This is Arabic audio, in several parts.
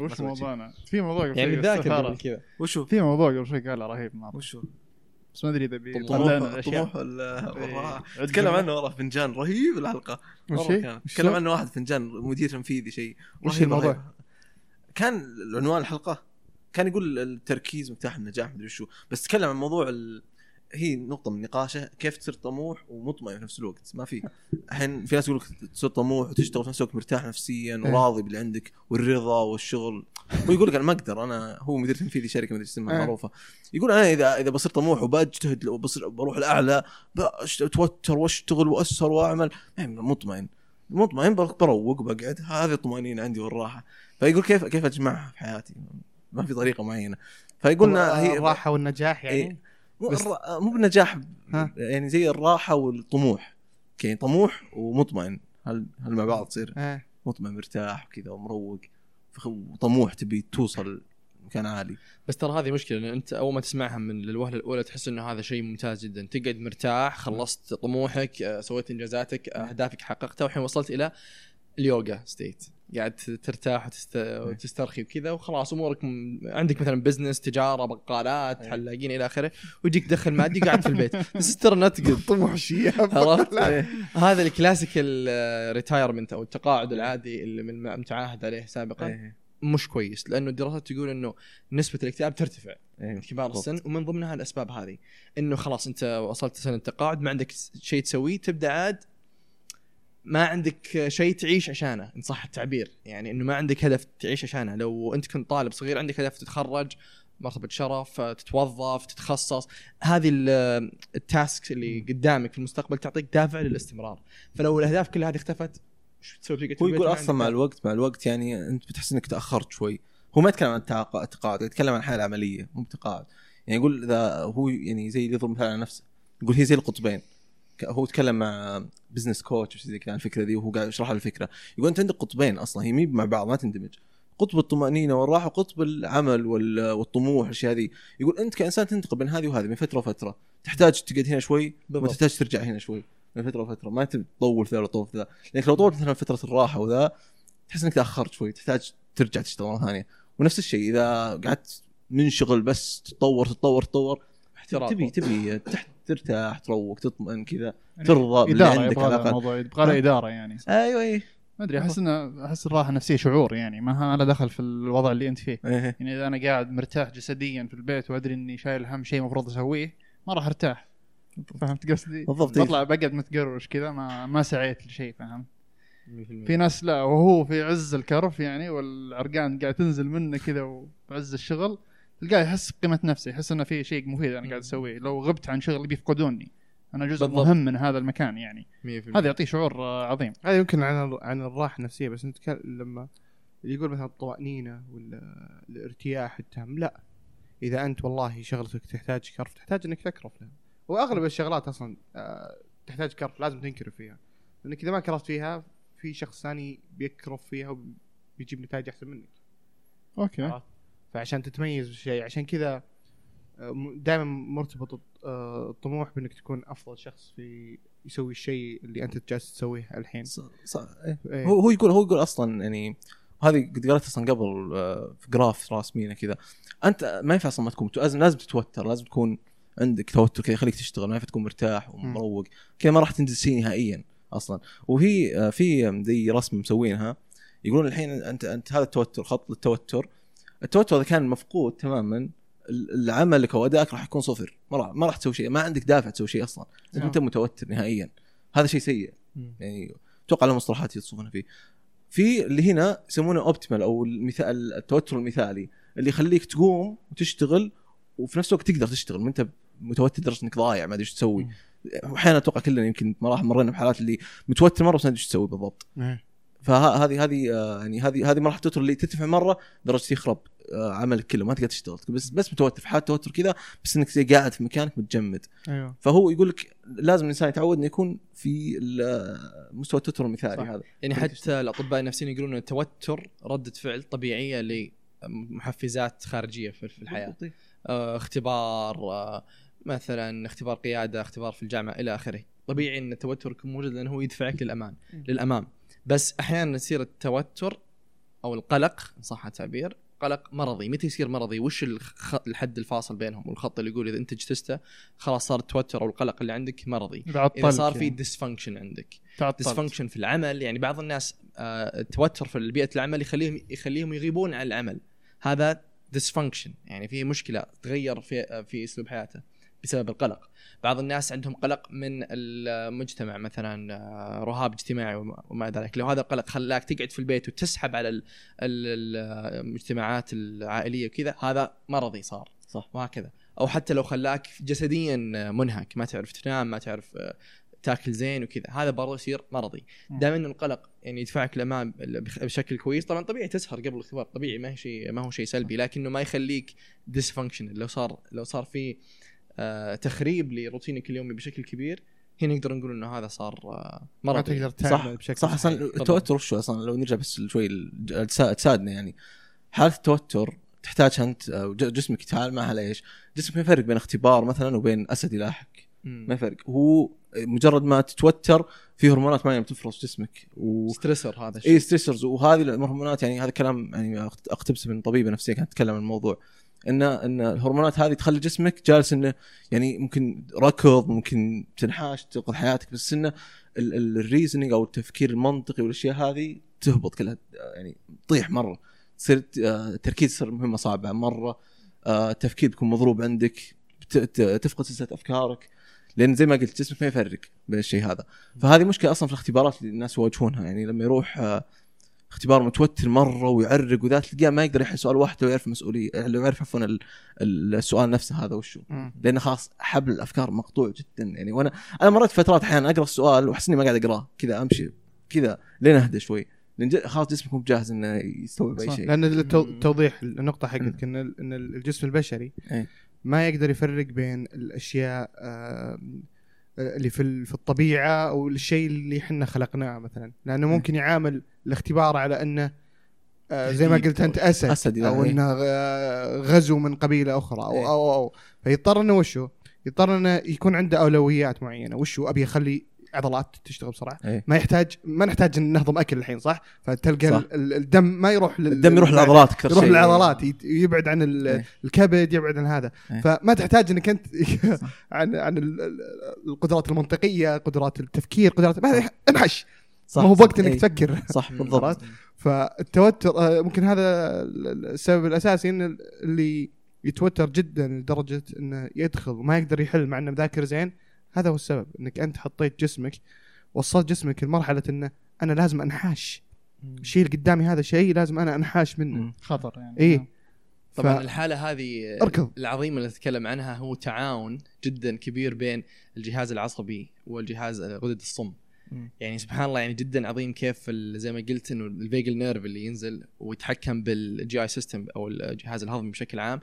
وش. موضوعنا؟ في موضوع قبل يعني شوي ذاكر. قبل كذا. وشو؟ في موضوع قبل شوي قاله رهيب مرة وشو؟ بس ما أدري إذا بي- طموح طلعنا الاشياء طموح ولا إيه. تكلم عنه والله فنجان رهيب الحلقة. وش والله تكلم؟ عنه واحد فنجان مدير تنفيذي شيء. وش الموضوع؟ كان العنوان الحلقة. كان يقول التركيز مفتاح النجاح مدري شو بس تكلم عن موضوع ال... هي نقطة من نقاشه كيف تصير طموح ومطمئن في نفس الوقت. ما في الحين في ناس يقول لك تصير طموح وتشتغل في نفس الوقت مرتاح نفسيا إيه. وراضي باللي عندك والرضا والشغل. ويقول لك أنا ما أقدر أنا هو مدير تنفيذي شركة مدري اسمها إيه. معروفة. يقول أنا إذا إذا بصير طموح وبجتهد وبصير بروح الأعلى بتوتر وأشتغل وأسهر وأعمل. مطمئن. مطمئن بروق وبقعد هذه الطمانينه عندي والراحة. فيقول كيف كيف أجمعها في حياتي؟ ما في طريقة معينة. فيقولنا هي الراحه والنجاح يعني؟ إيه. مو بس- الر- مو بالنجاح ها. يعني زي الراحة والطموح. يعني طموح ومطمئن. هل هل مع بعض تصير. مطمئن مرتاح وكذا ومروق. فخ- وطموح تبي توصل مكان عالي. بس ترى هذه مشكلة لأن أنت أول ما تسمعها من الوهلة الأولى تحس إنه هذا شيء ممتاز جدا. تقعد مرتاح خلصت طموحك آه، سويت إنجازاتك آه، أهدافك حققتها والحين وصلت إلى ال yoga state. قاعد ترتاح وتست... وتسترخي وكذا وخلاص أمورك م... عندك مثلا business تجارة بقالات أي. حلاقين إلى آخره ويجيك دخل مادي قاعد في البيت بس ترى لا تقعد طموح شياب عرفت؟ إيه. هذا ال classical retirement أو التقاعد العادي اللي من المتعاهد عليه سابقا إيه. مش كويس لأنه الدراسات تقول إنه نسبة الاكتئاب ترتفع إيه. عند كبار. السن ومن ضمنها الأسباب هذه إنه خلاص أنت وصلت سنه التقاعد ما عندك شيء تسويه تبدأ عاد ما عندك شيء تعيش عشانه إن صح التعبير. يعني إنه ما عندك هدف تعيش عشانه. لو أنت كنت طالب صغير عندك هدف تتخرج مرتبة شرف تتوظف تتخصص. هذه ال- task اللي قدامك في المستقبل تعطيك دافع للاستمرار. فلو الأهداف كلها هذه اختفت شو تسوي هو يقول أصلا مع الوقت مع الوقت يعني أنت بتحس إنك تأخرت شوي. هو ما يتكلم عن التقاعد يتكلم عن الحياة العملية مو بتقاعد يعني يقول إذا هو يعني زي اللي يضرب مثال على نفسه يقول هي زي القطبين. هو تكلم مع business coach وشي زي كذا عن الفكرة دي وهو قاعد يشرح الفكرة. يقول أنت عندك قطبين أصلا هي مي مع بعض ما تندمج. قطب الطمأنينة والراحة وقطب العمل وال- والطموح والأشياء هذه يقول أنت كإنسان تنتقل بين هذه وهذه من فترة وفترة. تحتاج تقعد هنا شوي. وتحتاج ترجع هنا شوي. من فترة وفترة. ما تطول في ذا ولا تطول في ذا. لانك لو طولت مثلا فترة الراحة وذا تحس إنك تأخرت شوي تحتاج ترجع تشتغل مرة ثانية. ونفس الشيء إذا قعدت منشغل بس تتطور تتطور تطور احتراف. تبي تبي تحت ترتاح تروق تطمئن كذا يعني ترضى إدارة عندك يبغى على الأقل الموضوع يبغى لها إدارة يعني أيوه اي ما أدري أحس إنه أحس الراحة النفسية شعور يعني ما له دخل في الوضع اللي أنت فيه إيه. يعني إذا أنا قاعد مرتاح جسديا في البيت وأدري إني شايل هم شيء المفروض أسويه ما راح أرتاح فهمت قصدي؟ بالضبط بطلع بقعد متقروش كذا ما ما سعيت لشيء فهمت؟ 100%. في ناس لا وهو في عز الكرف يعني والعرقان قاعد تنزل منه كذا وبعز الشغل تلقاه يحس بقيمة نفسه يحس إنه في شيء مفيد أنا قاعد أسويه. لو غبت عن شغل بيفقدوني أنا جزء بالضبط. مهم من هذا المكان يعني. 100% هذا يعطيه شعور آه، عظيم. هذا يمكن عن عن الراحة النفسية بس أنت كان- لما اللي يقول مثلا الطمأنينة ولا الارتياح التام لا. إذا أنت والله شغلتك تحتاج كرف تحتاج إنك تكرف لها. واغلب الشغلات أصلا آه، تحتاج كرف لازم تنكرف فيها. لأنك إذا ما كرفت فيها في شخص ثاني بيكرف فيها وبيجيب نتائج أحسن منك. أوكي. عرفت؟ فعشان تتميز بالشيء عشان كذا دائما مرتبط آه، الطموح بإنك تكون أفضل شخص في يسوي الشيء اللي أنت جالس تسويه الحين. ص- ص- إيه. إيه. هو هو يقول هو يقول أصلا يعني هذه قد قريت أصلا قبل آه، في جراف راسمينه كذا. أنت ما ينفع أصلا ما تكون لازم لازم تتوتر لازم تكون عندك توتر كذا يخليك تشتغل ما ينفع تكون مرتاح ومروق. كذا ما راح تنجز شيء نهائيا أصلا. وهي آه، في زي رسم مسوينها. يقولون الحين أنت أنت هذا التوتر خط للتوتر التوتر اذا كان مفقود تماما. عملك أو ادائك راح يكون صفر. ما راح ما راح تسوي شيء. ما عندك دافع تسوي شيء أصلا. نعم. أنت متوتر نهائيا. هذا شيء سيء. يعني أتوقع له مصطلحات يوصفونها فيه. في اللي هنا يسمونه اوبتيمال أو المثال التوتر المثالي. اللي يخليك تقوم وتشتغل وفي نفس الوقت تقدر تشتغل. ما انت متوتر لدرجة إنك ضايع ما أدري إيش تسوي. مم. واحيانا أتوقع كلنا يمكن مراحل مرينا بحالات اللي متوتر مرة بس ما أدري إيش تسوي بالضبط. إيه. فهذه هذه آه، يعني هذه هذه مرحلة التوتر اللي ترتفع مرة درجة يخرب آه، عملك كله ما تقدر تشتغل. بس بس متوتر في حالة توتر كذا بس إنك زي قاعد في مكانك متجمد. أيوه. فهو يقول لك لازم الإنسان يتعود إنه يكون في ال- مستوى التوتر المثالي صح. هذا. يعني حتى الأطباء النفسيين يقولون إن التوتر ردة فعل طبيعية لمحفزات خارجية في الحياة. آه، اختبار آه، مثلا اختبار قيادة اختبار في الجامعة إلى آخره. طبيعي إن التوتر يكون موجود لأنه هو يدفعك للأمان. للأمام. بس أحيانا يصير التوتر أو القلق إن صح التعبير قلق مرضي. متى يصير مرضي؟ وش. الحد الفاصل بينهم؟ والخط اللي يقول إذا أنت اجتزته خلاص صار التوتر أو القلق اللي عندك مرضي. إذا صار في يعني. dysfunction عندك. تعطلت. dysfunction في العمل يعني بعض الناس آه، التوتر في بيئة العمل يخليهم يخليهم يغيبون عن العمل. هذا dysfunction يعني في مشكلة تغير في آه، في أسلوب حياته. بسبب القلق. بعض الناس عندهم قلق من المجتمع مثلا آه، رهاب اجتماعي وما ذلك. لو هذا القلق خلاك تقعد في البيت وتسحب على ال- ال- المجتمعات العائلية وكذا هذا مرضي صار صح. وهكذا. أو حتى لو خلاك جسديا منهك ما تعرف تنام ما تعرف آه، تاكل زين وكذا هذا برضه يصير مرضي. دائما القلق يعني يدفعك للامام بخ- بشكل كويس طبعا طبيعي تسهر قبل الاختبار طبيعي ما هي شيء ما هو شيء سلبي لكنه ما يخليك dysfunction لو صار لو صار في تخريب لروتينك اليومي بشكل كبير هنا نقدر نقول إنه هذا صار آه ما مرضي تقدر صح تعمل بشكل صح أصلا. التوتر وشو أصلا لو نرجع بس شوي تساعدنا يعني. حاله التوتر تحتاج أنت جسمك يتعامل معها ليش؟ جسمك ما يفرق بين اختبار مثلا وبين أسد يلاحق. ما يفرق. هو مجرد ما تتوتر في هرمونات معينة بتفرز جسمك و stressor هذا الشيء. اي stressors وهذه الهرمونات يعني هذا كلام يعني أقتبسه من طبيبة نفسية كانت تتكلم عن الموضوع. ان إن الهرمونات هذه تخلي جسمك جالس إنه يعني ممكن ركض ممكن تنحاش تنقذ حياتك بس إنه الريزنينج أو التفكير المنطقي والأشياء هذه تهبط كلها يعني تطيح مرة تصير آه، التركيز يصير مهمة صعبة مرة آه، التفكير بيكون مضروب عندك تفقد سلسلة أفكارك لأن زي ما قلت جسمك ما يفرق بين الشيء هذا. فهذه مشكلة أصلا في الاختبارات اللي الناس يواجهونها يعني لما يروح آه، اختبار متوتر مرة ويعرق وذا تلقاه ما يقدر يحل سؤال واحد لو يعرف المسؤوليه لو يعرف عفوا ال- ال- السؤال نفسه هذا وشو. لأنه خلاص حبل الأفكار مقطوع جدا يعني وأنا أنا مريت فترات أحيانا أقرأ السؤال وأحس إني ما قاعد أقرأه كذا أمشي كذا لين أهدى شوي لأن خلاص جسمك مو بجاهز إنه يستوعب أي. شيء لأن التو- توضيح النقطة حقتك. إن إن الجسم البشري إيه. ما يقدر يفرق بين الأشياء آه، اللي في في الطبيعة أو الشيء اللي إحنا خلقناه مثلا لأنه ممكن يعامل الاختبار على إنه آه، زي ما قلت أنت أسد, أسد، أو إيه. إنه آه، غزو من قبيلة أخرى أو إيه. أو أو فيضطر إنه وشو؟ يضطر إنه يكون عنده أولويات معينة وشو أبي أخلي عضلات تشتغل بسرعة إيه. ما يحتاج ما نحتاج إن نهضم أكل الحين صح؟ فتلقى صح. ال- ال- الدم ما يروح لل... الدم يروح للعضلات أكثر يروح للعضلات يت- يبعد عن ال- إيه. الكبد يبعد عن هذا إيه. فما تحتاج إنك أنت عن عن ال- ال- القدرات المنطقية قدرات التفكير قدرات ما انحش صح ما هو صح. بوقت إنك إيه. تفكر صح. بالضبط؟ فالتوتر آه، ممكن هذا ال- السبب الأساسي إن ال- اللي يتوتر جدا لدرجة إنه يدخل وما يقدر يحل مع إنه مذاكر زين هذا هو السبب إنك أنت حطيت جسمك وصلت جسمك لمرحلة إنه أنا لازم أنحاش. الشيء اللي قدامي هذا شيء لازم أنا أنحاش منه. مم. خطر يعني. إيه. طبعا ف- الحالة هذه اركض. العظيمة اللي تتكلم عنها هو تعاون جدا كبير بين الجهاز العصبي والجهاز غدد الصم. مم. يعني سبحان الله يعني جدا عظيم كيف زي ما قلت إنه ال vagal nerve اللي ينزل ويتحكم بال GI system أو الجهاز الهضمي بشكل عام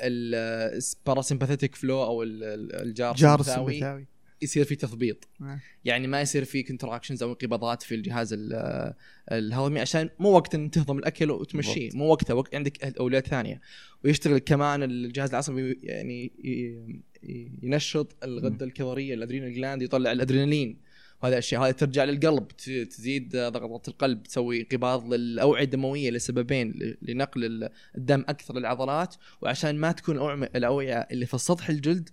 ال parasympathetic فلو أو ال- ال- الجار جار السمبثاوي يصير في تثبيط آه. يعني ما يصير في contractions أو انقباضات في الجهاز ال- الهضمي عشان مو وقت إن تهضم الأكل وتمشيه مو وقتها وقت عندك اولويات ثانية. ويشتغل كمان الجهاز العصبي يعني ينشط الغدة الكظرية ال adrenal gland يطلع الأدرينالين. وهذه الاشياء هذه ترجع للقلب تزيد ضغطات القلب تسوي انقباض للأوعية الدموية لسببين لنقل ال- الدم أكثر للعضلات وعشان ما تكون الأوعية اللي في سطح الجلد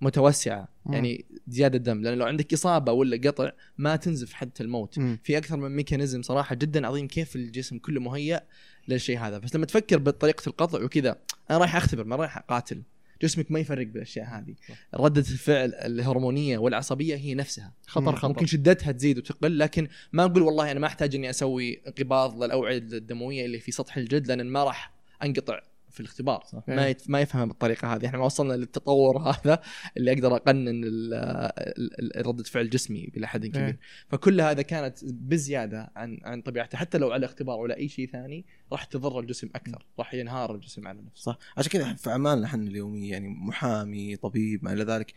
متوسعة. يعني زيادة دم لأن لو عندك إصابة ولا قطع ما تنزف حتى الموت. في أكثر من mechanism صراحة جدا عظيم كيف الجسم كله مهيأ للشيء هذا بس لما تفكر بطريقة القطع وكذا أنا رايح أختبر ما رايح أقاتل جسمك ما يفرق بالأشياء هذه. ردة الفعل الهرمونية والعصبية هي نفسها. خطر خطر. ممكن شدتها تزيد وتقل لكن ما أقول والله أنا ما أحتاج إني أسوي انقباض للأوعية الدموية اللي في سطح الجلد لأن ما راح أنقطع في الاختبار. صح. ما يت... ما يفهمها بالطريقة هذه. إحنا ما وصلنا للتطور هذا اللي أقدر أقنن ال- ال- ال- ردة فعل جسمي إلى حد كبير. إيه. فكل هذا كانت بزيادة عن عن طبيعته. حتى لو على اختبار ولا أي شيء ثاني راح تضر الجسم أكثر. راح ينهار الجسم على نفسه. صح. عشان كذا في أعمالنا إحنا اليومية يعني محامي طبيب ما إلى ذلك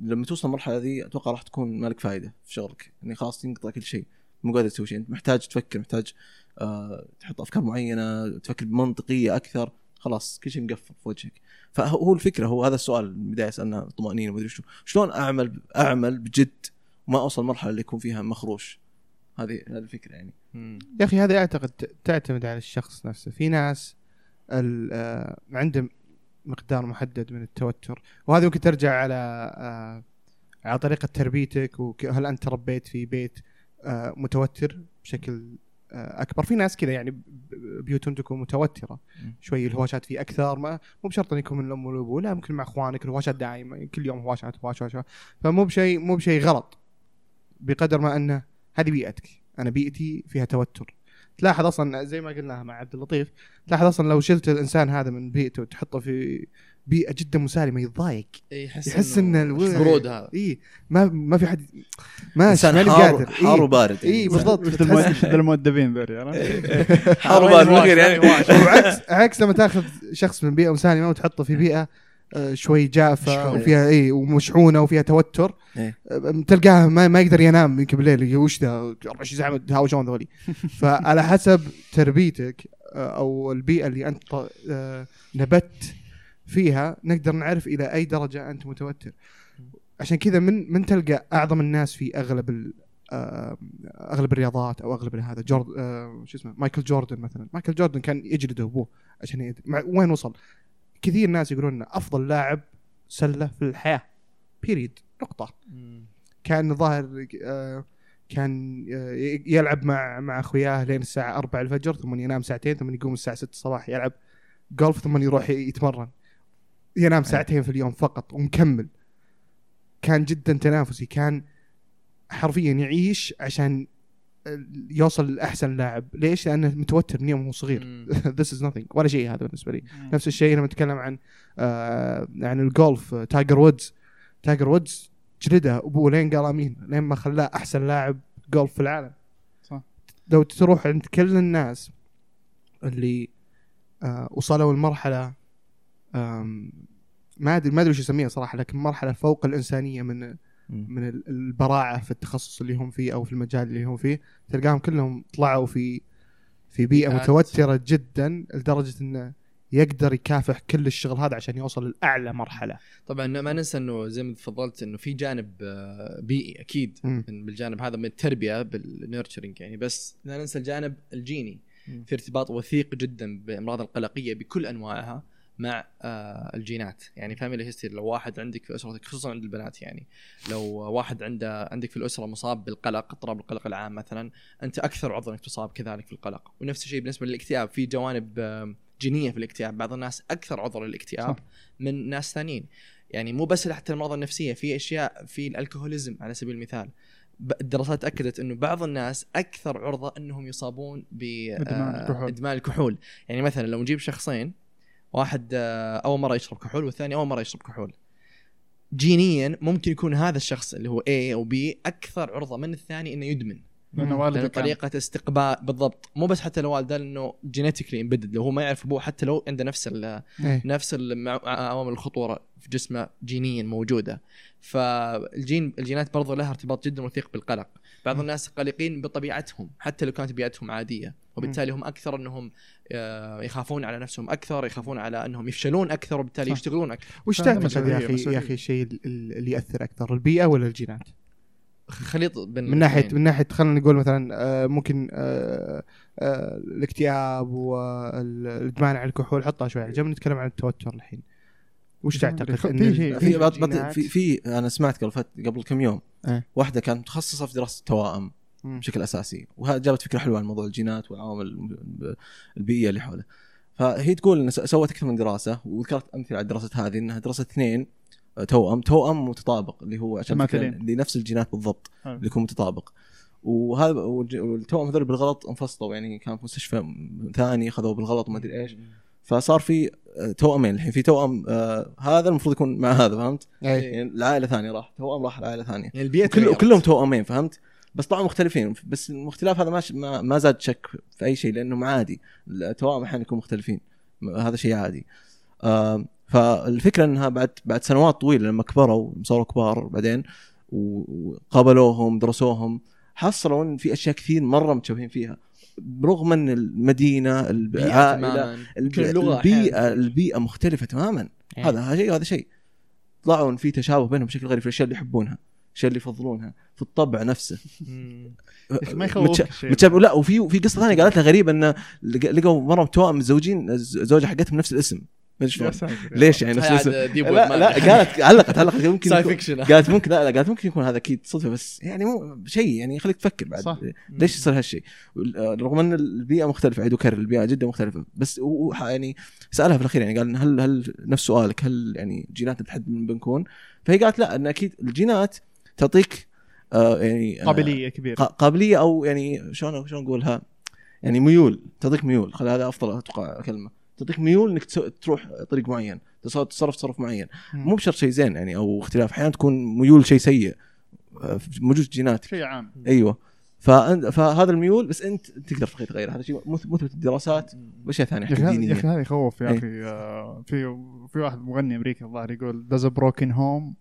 لما توصل المرحلة ذي أتوقع راح تكون مالك فائده في شغلك. يعني خلاص تنقطع كل شيء. مو قادر تسوي شيء. أنت محتاج تفكر محتاج آه تحط أفكار معينة تفكر بمنطقية أكثر. خلاص كل شيء مقفل في وجهك. فهو الفكرة هو هذا السؤال من البدايه سالنا طمأنينة ومدري شو. شلون اعمل أعمل بجد وما أوصل مرحله اللي يكون فيها مخروش؟ هذه هذه الفكرة يعني. يا أخي هذه أعتقد تعتمد على الشخص نفسه. في ناس ال- آه، عندهم مقدار محدد من التوتر وهذه ممكن ترجع على آه، على طريقة تربيتك وهل أنت تربيت في بيت آه، متوتر بشكل أكبر. في ناس كذا يعني بيوتهم تكون متوترة. شوي الهواشات فيه أكثر ما مو بشرط إن يكون من الأم والأبو لا ممكن مع أخوانك الهواشات دائما كل يوم هواشات هواشات هواشات. فمو بشيء مو بشيء غلط بقدر ما أنه هذه بيئتك. أنا بيئتي فيها توتر. تلاحظ أصلا زي ما قلناها مع عبد اللطيف تلاحظ أصلا لو شلت الإنسان هذا من بيئته وتحطه في بيئة جدا مسالمة يتضايق يحس يحس إن الو- برود هذا اي ما ما في حد ما إنسان ماني حار قادر حار إيه. وبارد يعني. اي بالضبط مثل المؤدبين عرفت؟ حار وبارد من غير يعني وعكس عكس لما تاخذ شخص من بيئة مسالمة وتحطه في بيئة آه، شوي جافة. وفيها اي ومشحونة وفيها توتر إيه. آه، تلقاه ما, ما يقدر ينام يمكن بالليل وش ذا 24 ساعه تهاوشون ذولي فعلى حسب تربيتك آه، أو البيئة اللي أنت نبت فيها نقدر نعرف إلى أي درجة أنت متوتر. عشان كذا من من تلقى أعظم الناس في أغلب أغلب الرياضات أو أغلب هذا. جورد آه، شو اسمه مايكل جوردن مثلا. مايكل جوردن كان يجلد أبوه عشان يد... وين وصل؟ كثير ناس يقولون إنه أفضل لاعب سلة في الحياة. بيريد نقطة. كان ظاهر آه، كان آه، يلعب مع مع أخوياه لين الساعة 4 الفجر ثم ينام ساعتين ثم يقوم الساعة 6 الصباح يلعب جولف ثم يروح يتمرن. ينام ساعتين في اليوم فقط ومكمل. كان جدا تنافسي. كان حرفيا يعيش عشان يوصل لأحسن لاعب. ليش؟ لأنه متوتر من يوم هو صغير. this is nothing. ولا شيء هذا بالنسبة لي. نفس الشيء لما نتكلم عن آه عن الجولف آه، تايجر وودز. تايجر وودز جلده أبوه لين قال آمين لين ما خلاه أحسن لاعب جولف في العالم. صح. لو تروح عند كل الناس اللي آه وصلوا لمرحله آم، ما ادري ما أدري وش يسميها صراحة لكن مرحلة فوق الإنسانية من من ال- البراعة في التخصص اللي هم فيه أو في المجال اللي هم فيه تلقاهم كلهم طلعوا في في بيئة. متوترة جدا لدرجة إنه يقدر يكافح كل الشغل هذا عشان يوصل لأعلى مرحلة طبعا ما ننسى إنه زي ما تفضلت إنه في جانب آه، بيئي أكيد. من بالجانب هذا من التربية بال nurturing يعني بس لا ننسى الجانب الجيني مم. في ارتباط وثيق جدا بأمراض القلقية بكل أنواعها مع آه الجينات. يعني family history لو واحد عندك في أسرتك خصوصا عند البنات يعني لو واحد عنده عندك في الأسرة مصاب بالقلق اضطراب القلق العام مثلا أنت أكثر عرضه إنك تصاب كذلك في القلق. ونفس الشيء بالنسبة للاكتئاب في جوانب آه، جينية في الاكتئاب. بعض الناس أكثر عرضه للاكتئاب صح. من ناس ثانيين. يعني مو بس حتى الامراض النفسية في أشياء في الألكوهوليزم على سبيل المثال. الدراسات أكدت إنه بعض الناس أكثر عرضة إنهم يصابون. بادمان الكحول. يعني مثلا لو نجيب شخصين واحد آه، أول مرة يشرب كحول والثاني أول مرة يشرب كحول. جينيا ممكن يكون هذا الشخص اللي هو A أو B أكثر عرضة من الثاني إنه يدمن. لأنه لأن والده كان. طريقة استقبال بالضبط. مو بس حتى لو والده لأنه genetically embedded لو هو ما يعرف أبوه حتى لو عنده نفس ال إيه. نفس عوامل الخطورة في جسمه جينيا موجودة. فالجين الجينات برضو لها ارتباط جدا وثيق بالقلق. بعض. الناس قلقين بطبيعتهم حتى لو كانت بيئتهم عادية. وبالتالي هم أكثر إنهم يخافون على نفسهم أكثر يخافون على أنهم يفشلون أكثر وبالتالي. يشتغلون أكثر وش تعتقد يا أخي. يا أخي الشيء ال- ال- اللي يأثر أكثر البيئة ولا الجينات؟ خليط بين من ناحيه الاثنين. من ناحيه خلينا نقول مثلا آه، ممكن آه، آه، الاكتئاب والإدمان على الكحول حطها شوي على جنب نتكلم عن التوتر الحين وش تعتقد؟ في شيء- في في في أنا سمعت قبل قبل كم يوم إيه. واحدة كانت متخصصة في دراسة التوائم. بشكل أساسي وهذا جابت فكرة حلوة عن موضوع الجينات والعوامل الب- البيئية اللي حوله فهي تقول إن س- سوت أكثر من دراسة وذكرت أمثلة على الدراسه هذه إنها درست اثنين آه، توأم توأم متطابق اللي هو عشان فكرة مماثلين. اللي نفس الجينات بالضبط حلو. اللي يكون متطابق وهذا والتوأم هذول بالغلط انفصلوا يعني كان في مستشفى ثاني خذوه بالغلط وما أدري إيش فصار في آه، توأمين الحين في توأم آه هذا المفروض يكون مع هذا فهمت؟ إيه. يعني العائلة ثانية راح توأم راح لعائله ثانية يعني البيئة كل تغيرت. كلهم توأمين فهمت؟ بس طلعوا مختلفين بس الاختلاف هذا ما ش- ما, زاد شك في أي شيء لأنهم عادي. التوائم أحيانا يكونوا مختلفين. هذا شيء عادي. آه فالفكرة إنها بعد بعد سنوات طويلة لما كبروا صاروا كبار بعدين وقابلوهم درسوهم حصلوا إن في أشياء كثير مرة متشابهين فيها. برغم إن المدينة العائله البيئة. البيئة مختلفة تماما. هذا هذا شيء وهذا شيء. طلعوا إن في تشابه بينهم بشكل غريب في الأشياء اللي يحبونها. الاشياء اللي يفضلونها في الطبع نفسه. ما يخوفك متش- الشيء. متشابه لا وفي في قصة ثانية قالتها غريبة انه لق- لقوا مرة توائم متزوجين الزوجة حقتهم نفس الاسم. ما شلون. ليش يعني نفس ديب لا لا قالت علقت علقت. فيكشن قالت ممكن لا لا قالت ممكن يكون هذا أكيد صدفة بس يعني مو شيء يعني يخليك تفكر بعد. صح. ليش يصير هالشيء؟ رغم إن البيئة مختلفة عيد وكرر البيئة جدا مختلفة. بس يعني سألها في الأخير يعني قال هل هل نفس سؤالك هل يعني جيناتنا تحدد من بنكون؟ فهي قالت لا إن أكيد الجينات تعطيك آه يعني آه قابلية كبيرة. قا- قابلية أو يعني شلون شلون أقولها؟ يعني ميول تعطيك ميول. خل هذا أفضل أتوقع كلمة. تعطيك ميول إنك تروح طريق معين تصرف تصرف معين. مو بشرط شيء زين يعني أو اختلاف. أحيانا تكون ميول شيء سيء آه، موجود جيناتك. شيء عام. أيوه. فهذا الميول بس أنت تقدر تغير هذا شيء مث- مثبت الدراسات واشياء ثانية يا أخي هذا- يخوف يا إيه. أخي. في في واحد مغني أمريكي الظاهر يقول does a broken home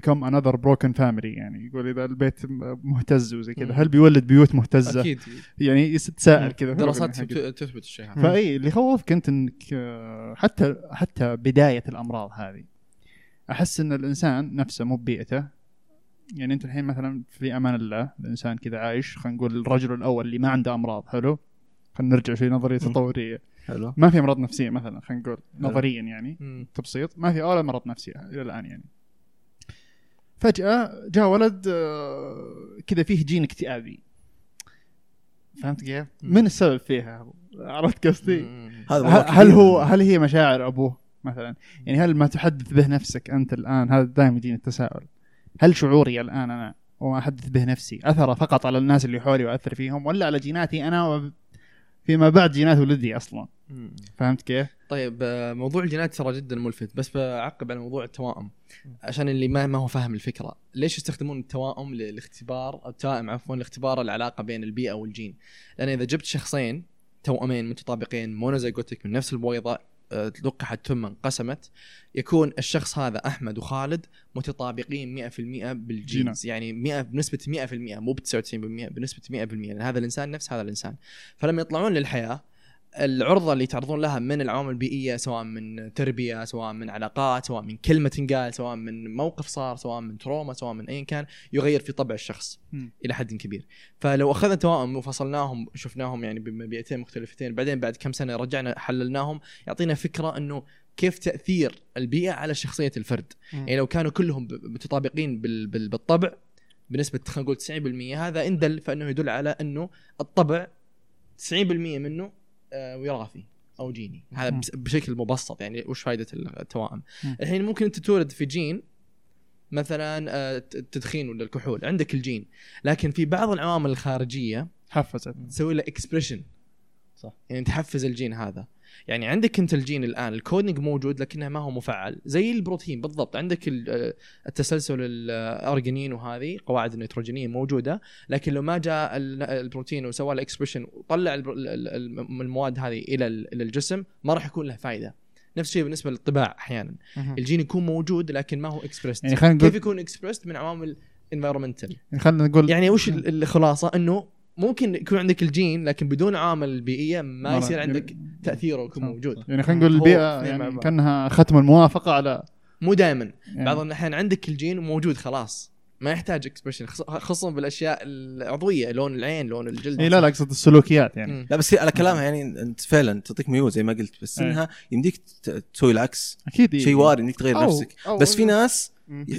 become another broken family. يعني يقول إذا البيت مهتز وزي كذا. هل بيولد بيوت مهتزة؟ أكيد. يعني يتساءل كذا. دراسات تثبت الشيء هذا. فإي اللي يخوفك أنت إنك آه، حتى حتى بداية الأمراض هذه. أحس إن الإنسان نفسه مو ببيئته. يعني أنت الحين مثلا في أمان الله الإنسان كذا عايش خلينا نقول الرجل الأول اللي ما عنده أمراض حلو؟ خلينا نرجع في نظرية. تطوريه حلو. ما في أمراض نفسية مثلا خلينا نقول. نظريا يعني. تبسيط. ما في ولا مرض نفسي إلى الآن يعني. فجأة جاء ولد آه، كذا فيه جين اكتئابي فهمت كيف؟ من السبب فيها؟ عرفت قصدي؟ هل. هو هل هي مشاعر أبوه مثلا؟ يعني هل ما تحدث به نفسك أنت الآن هذا دائما يجيني التساؤل هل شعوري الآن أنا وما أحدث به نفسي أثر فقط على الناس اللي حولي وأثر فيهم ولا على جيناتي أنا فيما بعد جينات ولدي أصلا. فهمت كيف؟ طيب آه، موضوع الجينات ترى جدا ملفت بس بعقب على موضوع التوائم عشان اللي ما ما هو فاهم الفكرة ليش يستخدمون التوائم للاختبار التوائم عفوا لاختبار العلاقة بين البيئة والجين لأن إذا جبت شخصين توأمين متطابقين monozygotic من نفس البويضة لقحت ثم انقسمت. يكون الشخص هذا أحمد وخالد متطابقين 100% بال genes. يعني 100 بنسبة 100% مو ب 99% بنسبة 100% لأن هذا الإنسان نفس هذا الإنسان. فلما يطلعون للحياة العرضة اللي يتعرضون لها من العوامل البيئية سواء من تربية سواء من علاقات سواء من كلمة تنقال سواء من موقف صار سواء من trauma سواء من ايا كان يغير في طبع الشخص مم. إلى حد كبير فلو أخذنا توائم وفصلناهم شفناهم يعني ببيئتين مختلفتين بعدين بعد كم سنة رجعنا حللناهم يعطينا فكرة إنه كيف تأثير البيئة على شخصية الفرد مم. يعني لو كانوا كلهم متطابقين بال- بال- بالطبع بنسبة خلينا نقول 90% هذا إن دل فإنه يدل على إنه الطبع 90% منه وراثي أو جيني. هذا بشكل مبسط يعني وش فائده التوائم. الحين ممكن أنت تولد في جين مثلا آه، التدخين ولا الكحول عندك الجين. لكن في بعض العوامل الخارجية حفزت. تسوي له expression صح. يعني تحفز الجين هذا. يعني عندك انت الجين الآن ال coding موجود لكنه ما هو مفعل زي البروتين بالضبط. عندك آه، التسلسل الأرجينين وهذه قواعد النيتروجينية موجودة لكن لو ما جاء ال- البروتين وسوى له expression وطلع المواد هذه إلى ال- إلى الجسم ما راح يكون له فائده نفس الشيء بالنسبة للطباع أحيانا. الجين يكون موجود لكن ما هو expressed يعني كيف يكون expressed من عوامل environmental يعني خلينا نقول يعني وش ال- الخلاصة؟ إنه ممكن يكون عندك الجين لكن بدون عوامل البيئيه ما مرة- يصير عندك تأثيره يكون. موجود. يعني خلينا نقول البيئة يعني. كأنها ختم الموافقة على مو دائما يعني بعض الاحيان عندك الجين موجود خلاص. ما يحتاج expression خصوصا بالأشياء العضوية لون العين لون الجلد. إي لا لا أقصد السلوكيات يعني. مم. لا بس هي على كلامها يعني أنت فعلا تعطيك ميول زي ما قلت بس إيه. إنها يمديك تسوي العكس. أكيد شيء وارد انك تغير أو- نفسك. أو بس في ناس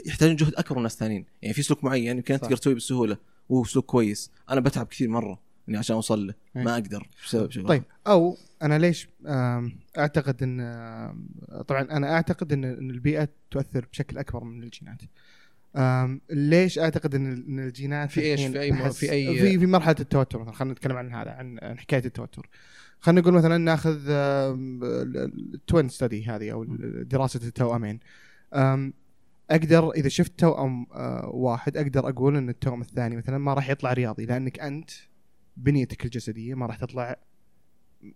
يحتاجون جهد أكبر من ناس ثانيين يعني في سلوك معين يمكن. تقدر تسويه بسهولة. وهو سلوك كويس. أنا بتعب كثير مرة يعني عشان أوصل له. إيه. ما أقدر بسبب شغل طيب أو أنا ليش أعتقد إن طبعا أنا أعتقد إن البيئة تؤثر بشكل أكبر من الجينات. ليش أعتقد إن الجينات في؟ الحين في أحس- في أي- في في مرحلة التوتر مثلا. خلينا نتكلم عن هذا عن حكاية التوتر. خلينا نقول مثلا ناخذ التوين ستدي هذه أو دراسة التوأمين. أقدر إذا شفت توأم آه، واحد أقدر أقول إن التوأم الثاني مثلا ما راح يطلع رياضي لأنك أنت بنيتك الجسدية ما راح تطلع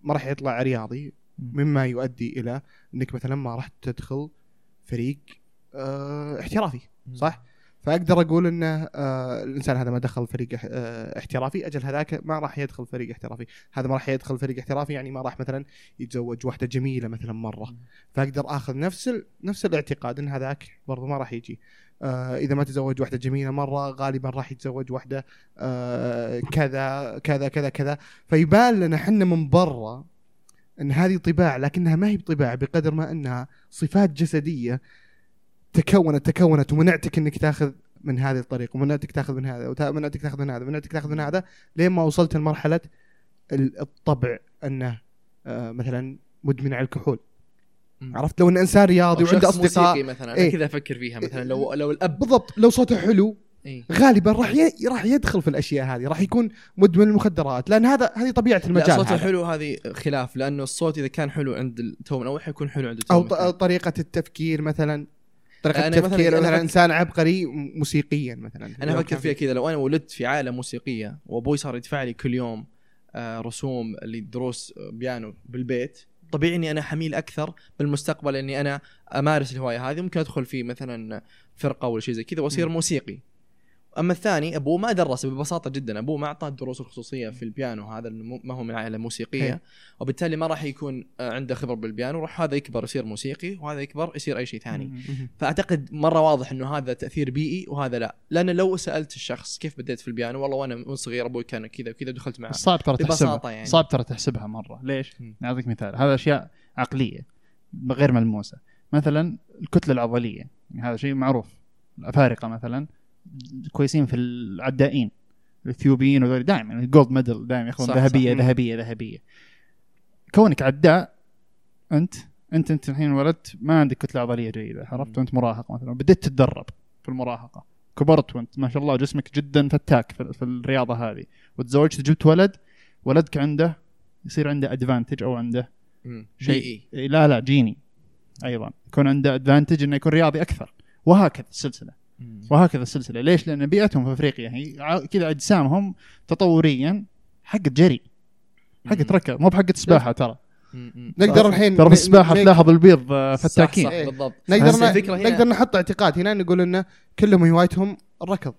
ما راح يطلع رياضي مما يؤدي إلى إنك مثلا ما راح تدخل فريق آه احترافي صح؟ فأقدر أقول إنه آه الإنسان هذا ما دخل فريق آه احترافي أجل هذاك ما راح يدخل فريق احترافي. هذا ما راح يدخل فريق احترافي يعني ما راح مثلا يتزوج واحدة جميلة مثلا مرة. فأقدر آخذ نفس ال... نفس الاعتقاد إن هذاك برضو ما راح يجي. آه إذا ما تزوج واحدة جميلة مرة غالبا راح يتزوج واحدة آه كذا كذا كذا كذا. فيبان لنا إحنا من برا إن هذه طباع لكنها ما هي بطباع بقدر ما إنها صفات جسدية تكونت تكونت ومنعتك إنك تاخذ من هذه الطريق ومنعتك تاخذ من هذا ومنعتك تاخذ من هذا ومنعتك تاخذ من هذا لين ما وصلت لمرحلة ال- الطبع أنه آه مثلا مدمن على الكحول. عرفت لو إن إنسان رياضي وعنده أصدقاء مثلا إيه. كذا أفكر فيها مثلا لو لو الأب بالضبط لو صوته حلو إيه. غالبا راح ي... راح يدخل في الأشياء هذه راح يكون مدمن المخدرات لأن هذا هذه طبيعة المجال صوته. حلو هذه خلاف لأنه الصوت إذا كان حلو عند التو من اول حيكون حلو عند التو أو. الثاني. طريقة التفكير مثلا طريقة أنا مثلاً- التفكير أنا مثلا فك- إنسان عبقري موسيقيا مثلا. أنا أفكر فيها كذا لو أنا ولدت في عائله موسيقية وأبوي صار يدفع لي كل يوم آه، رسوم لدروس آه، بيانو بالبيت طبيعي إني أنا حميل أكثر بالمستقبل إني أنا أمارس الهواية هذه. ممكن أدخل في مثلا فرقة ولا شيء زي كذا وأصير. موسيقي. أما الثاني أبوه ما درس ببساطة جدا أبوه ما أعطاه الدروس الخصوصية في البيانو هذا ما هو من عائلة موسيقية إيه. وبالتالي ما راح يكون آه، عنده خبره بالبيانو راح هذا يكبر يصير موسيقي وهذا يكبر يصير أي شيء ثاني. فأعتقد مرة واضح إنه هذا تأثير بيئي وهذا لا لأن لو سألت الشخص كيف بديت في البيانو والله وأنا من صغير أبوي كان كذا وكذا ودخلت معه صعب ترى تحسبها يعني. صعب ترى تحسبها مرة ليش؟ مم. نعطيك مثال هذا أشياء عقلية غير ملموسة مثلا الكتلة العضلية يعني هذا شيء معروف الأفارقة مثلا كويسين في العدائين الإثيوبيين وذول دائما ال gold medal دائما ياخذون ذهبية. ذهبية ذهبية. كونك عداء أنت أنت أنت الحين ولدت ما عندك كتلة عضلية جيدة عرفت؟ وانت مراهق مثلا. بديت تتدرب في المراهقة. كبرت وأنت ما شاء الله جسمك جدا فتاك في, الرياضة هذه. وتزوجت جبت ولد ولدك عنده يصير عنده ادفانتج أو عنده. شيء. إيه، لا لا جيني أيضا. يكون عنده ادفانتج إنه يكون رياضي أكثر. وهكذا السلسلة. وهكذا السلسلة. ليش؟ لأن بيئتهم في أفريقيا هي كذا أجسامهم تطوريا حقت جري حقت ركض مو بحقت سباحة ترى. نقدر صح. الحين ترى السباحة تلاحظ البيض آه، صح فتاكين. صح إيه. بالضبط. نقدر نقدر نحط اعتقاد هنا نقول انه كلهم هوايتهم الركض.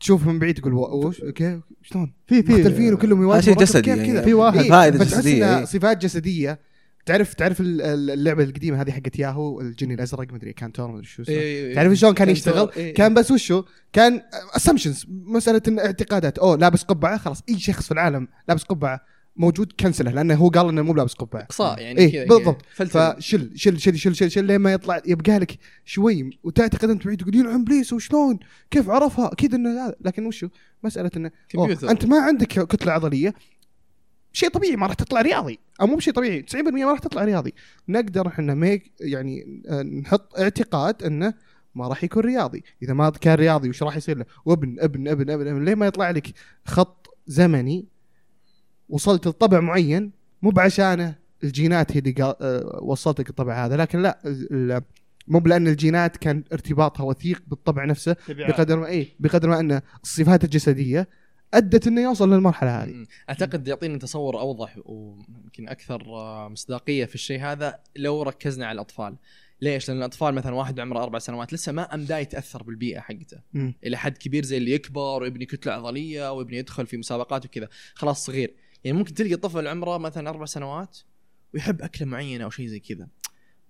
تشوف من بعيد تقول "و- وش كيف؟ شلون؟ في في مختلفين وكلهم شيء الركض، جسدي كيف يعني. كذا؟ في واحد. إيه، فتحس جسدية، إنها إيه. صفات جسدية. تعرف تعرف ال- ال- اللعبة القديمة هذه حقت ياهو الجني الأزرق مدري كانتور مدري شو اسمه إيه، تعرف شلون كان يشتغل؟ إيه. كان بس وشو؟ كان اسامبشنز مسألة اعتقادات أوه لابس قبعة خلاص أي شخص في العالم لابس قبعة موجود كنسله لأنه هو قال إنه مو لابس قبعة إقصاء يعني إيه، بالضبط. فلتر فشل شل شل شل شل شل لين ما يطلع يبقى لك شوي وتعتقد أنت بعيد تقول يلعن إبليس وشلون؟ كيف عرفها؟ أكيد إنه هذا لكن وشو؟ مسألة إنه أنت ما عندك كتلة عضلية شيء طبيعي ما راح تطلع رياضي. أو مو بشيء طبيعي 90% ما راح تطلع رياضي. نقدر إحنا ميك يعني آه، نحط اعتقاد إنه ما راح يكون رياضي. إذا ما كان رياضي وش راح يصير له؟ وابن ابن ابن ابن, أبن. ليه ما يطلع لك خط زمني؟ وصلت لطبع معين مو بعشانه الجينات هي اللي آه، وصلتك الطبع هذا. لكن لا مو بلأن الجينات كان ارتباطها وثيق بالطبع نفسه بقدر ما إيه بقدر ما أن الصفات الجسدية أدت إنه يوصل للمرحلة هذه. أعتقد يعطينا تصور أوضح ويمكن أكثر مصداقية في الشيء هذا لو ركزنا على الأطفال. ليش؟ لأن الأطفال مثلا واحد عمره أربع سنوات لسه ما امدا يتأثر بالبيئة حقته. إلى حد كبير زي اللي يكبر ويبني كتلة عضلية ويبني يدخل في مسابقات وكذا. خلاص صغير. يعني ممكن تلقى طفل عمره مثلا أربع سنوات ويحب أكلة معينة أو شيء زي كذا.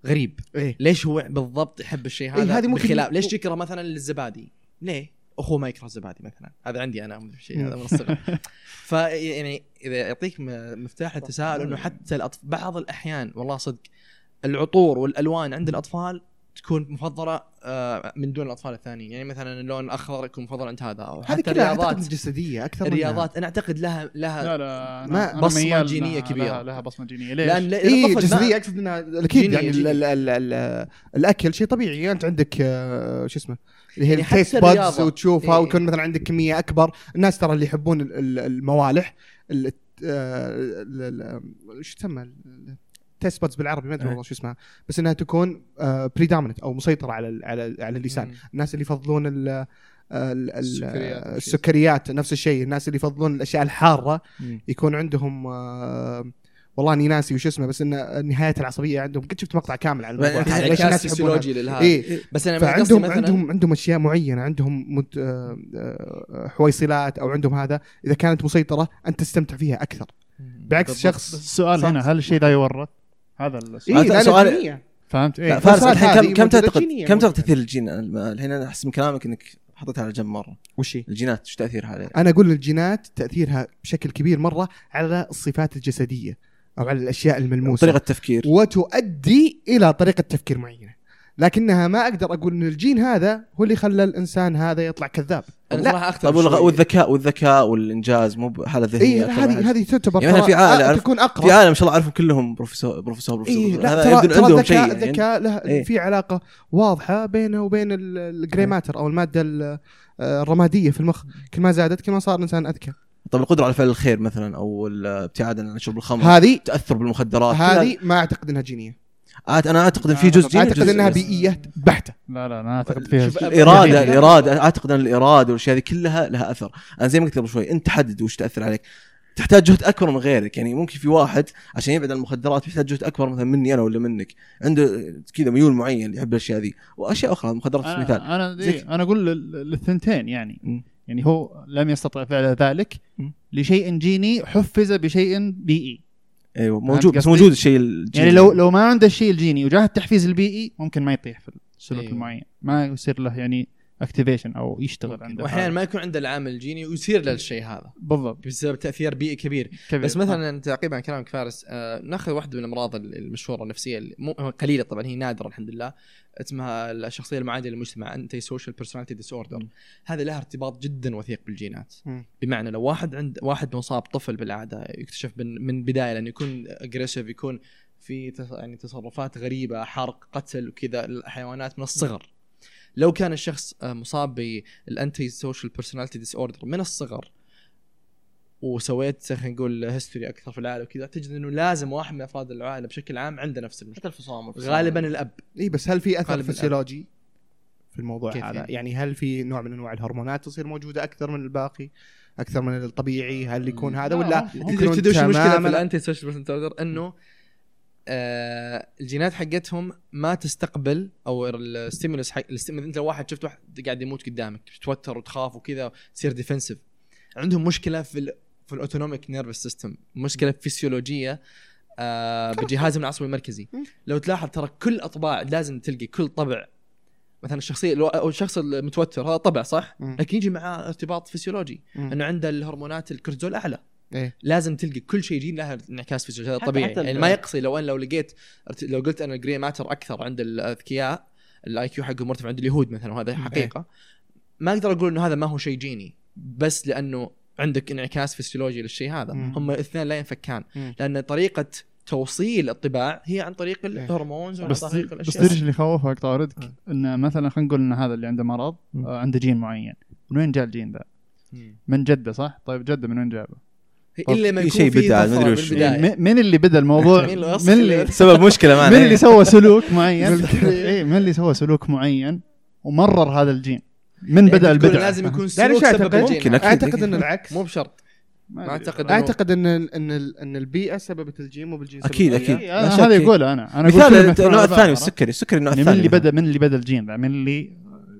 غريب. إيه. ليش هو بالضبط يحب الشيء إيه، هذا هذه ممكن- بخلاف؟ ليش يكره مثلا الزبادي؟ ليه؟ أخوه ما يكره الزبادي مثلا. هذا عندي أنا من الشيء هذا من الصغر. فيعني إذا يعطيك مفتاح التساؤل إنه حتى الأطف... بعض الأحيان والله صدق العطور والألوان عند الأطفال تكون مفضلة آه، من دون الأطفال الثانيين يعني مثلا اللون الأخضر يكون مفضل عند هذا أو هذه حتى كلها أعتقد الرياضات جسدية أكثر منها. الرياضات أنا أعتقد لها لها لا لا أنا- ما- بصمة ميال جينية لها-. لها, لها بصمة جينية ليش؟ لأن ما- جسدية أقصد إنها أكيد جينية- يعني ال جينية. ال ال ال الأكل شيء طبيعي أنت عندك آه، شو اسمه اللي هي يعني ال taste buds. وتشوفها إيه. ويكون مثلا عندك كمية أكبر الناس ترى اللي يحبون ال- ال- الموالح ال- آه، ال- ال- شو تسمى ال taste buds بالعربي ما أدري إيه. والله شو اسمها بس إنها تكون predominant أو مسيطرة على على على اللسان. الناس اللي يفضلون ال ال- ال- السكريات. السكريات نفس الشيء الناس اللي يفضلون الأشياء الحارة. يكون عندهم آه، والله أني ناسي وش اسمه بس إن النهايات العصبية عندهم قد شفت مقطع كامل عن الموضوع. ليش الناس فسيولوجي للهذا إيه بس أنا فعندهم مثلاً- عندهم عندهم أشياء معينة عندهم مد آه، آه، حويصلات أو عندهم هذا إذا كانت مسيطرة أنت تستمتع فيها أكثر بعكس. شخص بس السؤال. هنا هل الشيء ذا يورث؟ هذا السؤال سؤال- جينية. فهمت؟ إيه فارس الحين كم كم تعتقد كم. تعتقد تاثير الجين الحين أنا احس من كلامك إنك حطيتها على جنب مرة وش هي؟ الجينات إيش تأثيرها عليه؟ أنا أقول الجينات تأثيرها بشكل كبير مرة على الصفات الجسدية أو على الأشياء الملموسة طريقة التفكير وتؤدي إلى طريقة تفكير معينة لكنها ما أقدر أقول إن الجين هذا هو اللي خلى الإنسان هذا يطلع كذاب أنا لا صراحة اختلف طيب. والذكاء والذكاء والإنجاز مو بحاله اي ذهنيه من هذه. هذه تعتبر يعني في عائلة آه، أعرف- تكون في اقرب عالم ما شاء الله أعرفهم كلهم professor professor professor إيه لا هذا ترى يبدو ترى عندهم الذكاء شيء يعني. الذكاء له إيه. في علاقة واضحة بينه وبين ال- الـ grey matter أو المادة ال- الرمادية في المخ كل ما زادت كل ما صار الانسان أذكى طيب القدرة على فعل الخير مثلا أو الابتعاد عن شرب الخمر هذه تأثر بالمخدرات هذه ما أعتقد إنها جينية أنا أعتقد إن في جزء جيني أعتقد إنها بيئية بحتة. لا لا أنا أعتقد فيها الاراده الاراده أعتقد إن الإرادة والاشياء هذه كلها لها أثر. أنا زي ما قلت قبل شوي أنت تحدد وش تأثر عليك. تحتاج جهد أكبر من غيرك. يعني ممكن في واحد عشان يبعد عن المخدرات يحتاج جهد أكبر مثلا مني أنا ولا منك. عنده كذا ميول معين يحب الأشياء ذي وأشياء أخرى المخدرات في مثال أنا إيه أنا أقول لل- للثنتين يعني. مم. يعني هو لم يستطع فعل ذلك مم. لشيء جيني حفز بشيء بيئي. أيوه موجود بس؟ موجود الشيء الجيني. يعني لو لو ما عنده الشيء الجيني وجاه التحفيز البيئي ممكن ما يطيح في السلوك أيوه. المعين ما يصير له يعني activation أو يشتغل عنده وأحيانا ما يكون عنده العامل الجيني ويصير له الشيء هذا. بالضبط. بسبب تأثير بيئي كبير. كبير. بس مثلا تعقيبا عن كلامك فارس آه نأخذ واحدة من الأمراض المشهورة النفسية مو قليلة طبعا هي نادرة الحمد لله. اسمها الشخصية المعادية للمجتمع antisocial personality disorder هذا لها ارتباط جدا وثيق بالجينات. مم. بمعنى لو واحد عند واحد مصاب طفل بالعادة يكتشف من من بداية لأنه يكون aggressive يكون في يعني تصرفات غريبة حرق قتل وكذا الحيوانات من الصغر. لو كان الشخص آه، مصاب بال antisocial personality disorder من الصغر وسويت خلينا نقول history أكثر في العائله وكذا تجد إنه لازم واحد من أفراد العائله بشكل عام عنده نفس المشكلة. حتى الفصام غالبا الأب. إي بس هل في أثر فسيولوجي في الموضوع هذا؟ يعني؟ يعني هل في نوع من أنواع الهرمونات تصير موجودة أكثر من الباقي؟ أكثر من الطبيعي؟ هل يكون هذا لا، ولا تدري المشكلة في ال antisocial personality dis إنه آه الجينات حقتهم ما تستقبل أو ال stimulus حق ال stimulus أنت لو واحد شفت واحد قاعد يموت قدامك تتوتر وتخاف وكذا تصير defensive عندهم مشكلة في ال في ال autonomic nervous system مشكلة فسيولوجيه آه بجهازهم العصبي المركزي. لو تلاحظ ترى كل أطباع لازم تلقي كل طبع. مثلا الشخصية لو- أو الشخص المتوتر هذا طبع صح. لكن يجي معاه ارتباط فسيولوجي. إنه عنده الهرمونات الكورتيزول أعلى. إيه لازم تلقي كل شيء يجي له انعكاس فيزيولوجي هذا طبيعي حتى يعني ما يقصي لو ان لو لقيت لو قلت أن ال grey matter أكثر عند الأذكياء ال IQ حقه مرتفع عند اليهود مثلا وهذا حقيقة ما أقدر أقول إنه هذا ما هو شيء جيني بس لأنه عندك انعكاس فسيولوجي للشيء هذا مم. هم الاثنين لا ينفكان مم. لأن طريقة توصيل الطباع هي عن طريق ال hormones وعن بس طريق بس الاشياء تدري إيش اللي يخوفك طاردك؟ انه مثلا خلينا نقول إن هذا اللي عنده مرض مم. آه، عنده جين معين من وين جاء الجين ذا؟ من جدة صح؟ طيب جدة من وين جابه؟ إلا ما في يكون شيء في بدعة، طفرة مدري وش. بالبداية. م- من اللي بدأ الموضوع؟ مين اللي من اللي سبب مشكلة معنا من اللي سوى سلوك معين اي من اللي سوى سلوك معين ومرر هذا الجين من يعني بدأ البدع لازم يكون سلوك سبب أعتقد؟ الجين ممكن،. أعتقد إن العكس مو بشرط ما ما. أعتقد أعتقد إن إن ال- إن البيئة سببت الجين مو بالجين أكيد، سبب أكيد. البيئة. إيه، شك. هذا يقوله أنا أنا مثال النوع. الثاني السكري السكري النوع يعني من الثاني اللي مثلاً. بدا من اللي بدأ الجين ذا من اللي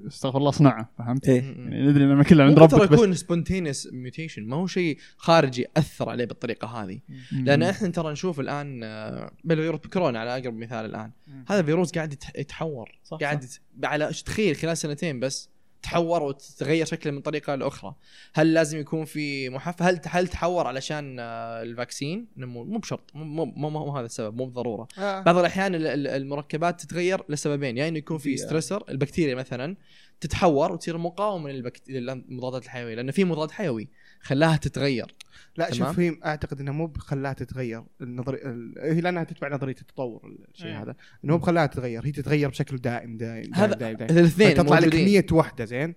استغفر الله صنعه فهمت؟ إيه. يعني ندري إن كله عند ربك بس يكون spontaneous mutation ما هو شيء خارجي اثر عليه بالطريقة هذه. لأن إحنا ترى نشوف الآن آه، بالفيروس كورونا على أقرب مثال الآن. مم. هذا الفيروس قاعد يتح- يتحور صح، قاعد يت- على إيش تخيل خلال سنتين بس. تحور وتتغير شكله من طريقة لأخرى. هل لازم يكون في محفز هل هل تحور علشان آه، ال vaccine؟ مو مو بشرط. مو مو, هذا السبب مو بالضروره آه. بعض الأحيان ال- ال- المركبات تتغير لسببين. يا يعني إنه يكون في stressor البكتيريا مثلا تتحور وتصير مقاومة. للمضادات الحيوية لأنه في مضاد حيوي. خلاها تتغير لا. شوف هي أعتقد إنها مو بخلاها تتغير النظري ال- هي لأنها تتبع نظرية التطور الشيء إيه. هذا إنه مو بخلاها تتغير هي تتغير بشكل دائم دائم دائم هذا دائم, دائم. الاثنين تطلع لك موجودين 100 وحدة زين.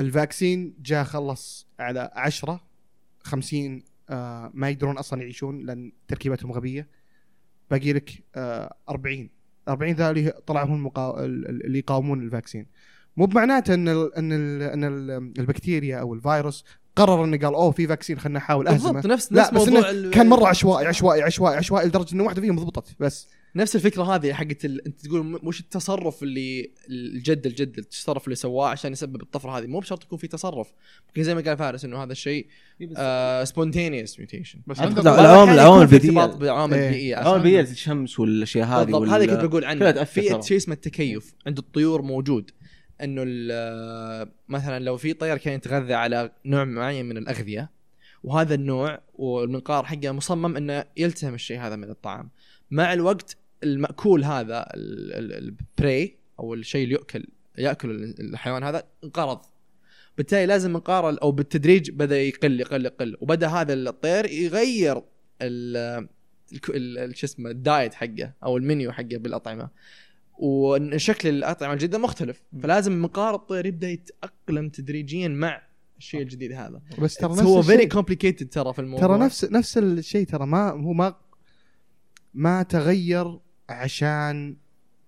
الفاكسين جاء خلص على 10 50 آه ما يقدرون أصلا يعيشون لأن تركيبتهم غبية باقي لك آه 40 40 ذا اللي طلعوا هم المقا... ال- ال- اللي يقاومون ال vaccine مو بمعناته إن ال إن ال إن ال البكتيريا أو الفيروس قرر إنه قال أوه في vaccine خلنا نحاول أهزمه. بالضبط نفس لا نفس بس موضوع إنه ال- كان مرة عشوائي عشوائي عشوائي عشوائي لدرجة إنه واحدة فيهم ضبطت بس. نفس الفكرة هذه حقت ال... أنت تقول مش التصرف اللي الجد الجد التصرف اللي سواه عشان يسبب الطفرة هذه؟ مو بشرط يكون في تصرف. ممكن زي ما قال فارس إنه هذا الشيء آه spontaneous mutation بس لا، العوامل- العوامل البيئية. ارتباط بعوامل إيه. بيئية. العوامل البيئية الشمس والأشياء هذه بالضبط هذه كنت بقول تأثر في. شيء اسمه التكيف عند الطيور موجود. إنه مثلا لو في طير كان يتغذى على نوع معين من الأغذية وهذا النوع والمنقار حقه مصمم إنه يلتهم الشيء هذا من الطعام. مع الوقت المأكول هذا البري أو الشيء اللي يؤكل يأكل الحيوان هذا انقرض. بالتالي لازم منقار أو بالتدريج بدأ يقل يقل يقل. وبدأ هذا الطير يغير شو اسمه ال diet حقه أو المنيو حقه بالأطعمة. وشكل الأطعمة الجديدة مختلف. فلازم منقار الطير يبدأ يتأقلم تدريجيا مع الشيء الجديد هذا. بس ترى نفس هو very complicated ترى في الموضوع. ترى نفس نفس الشيء ترى ما هو ما ما تغير عشان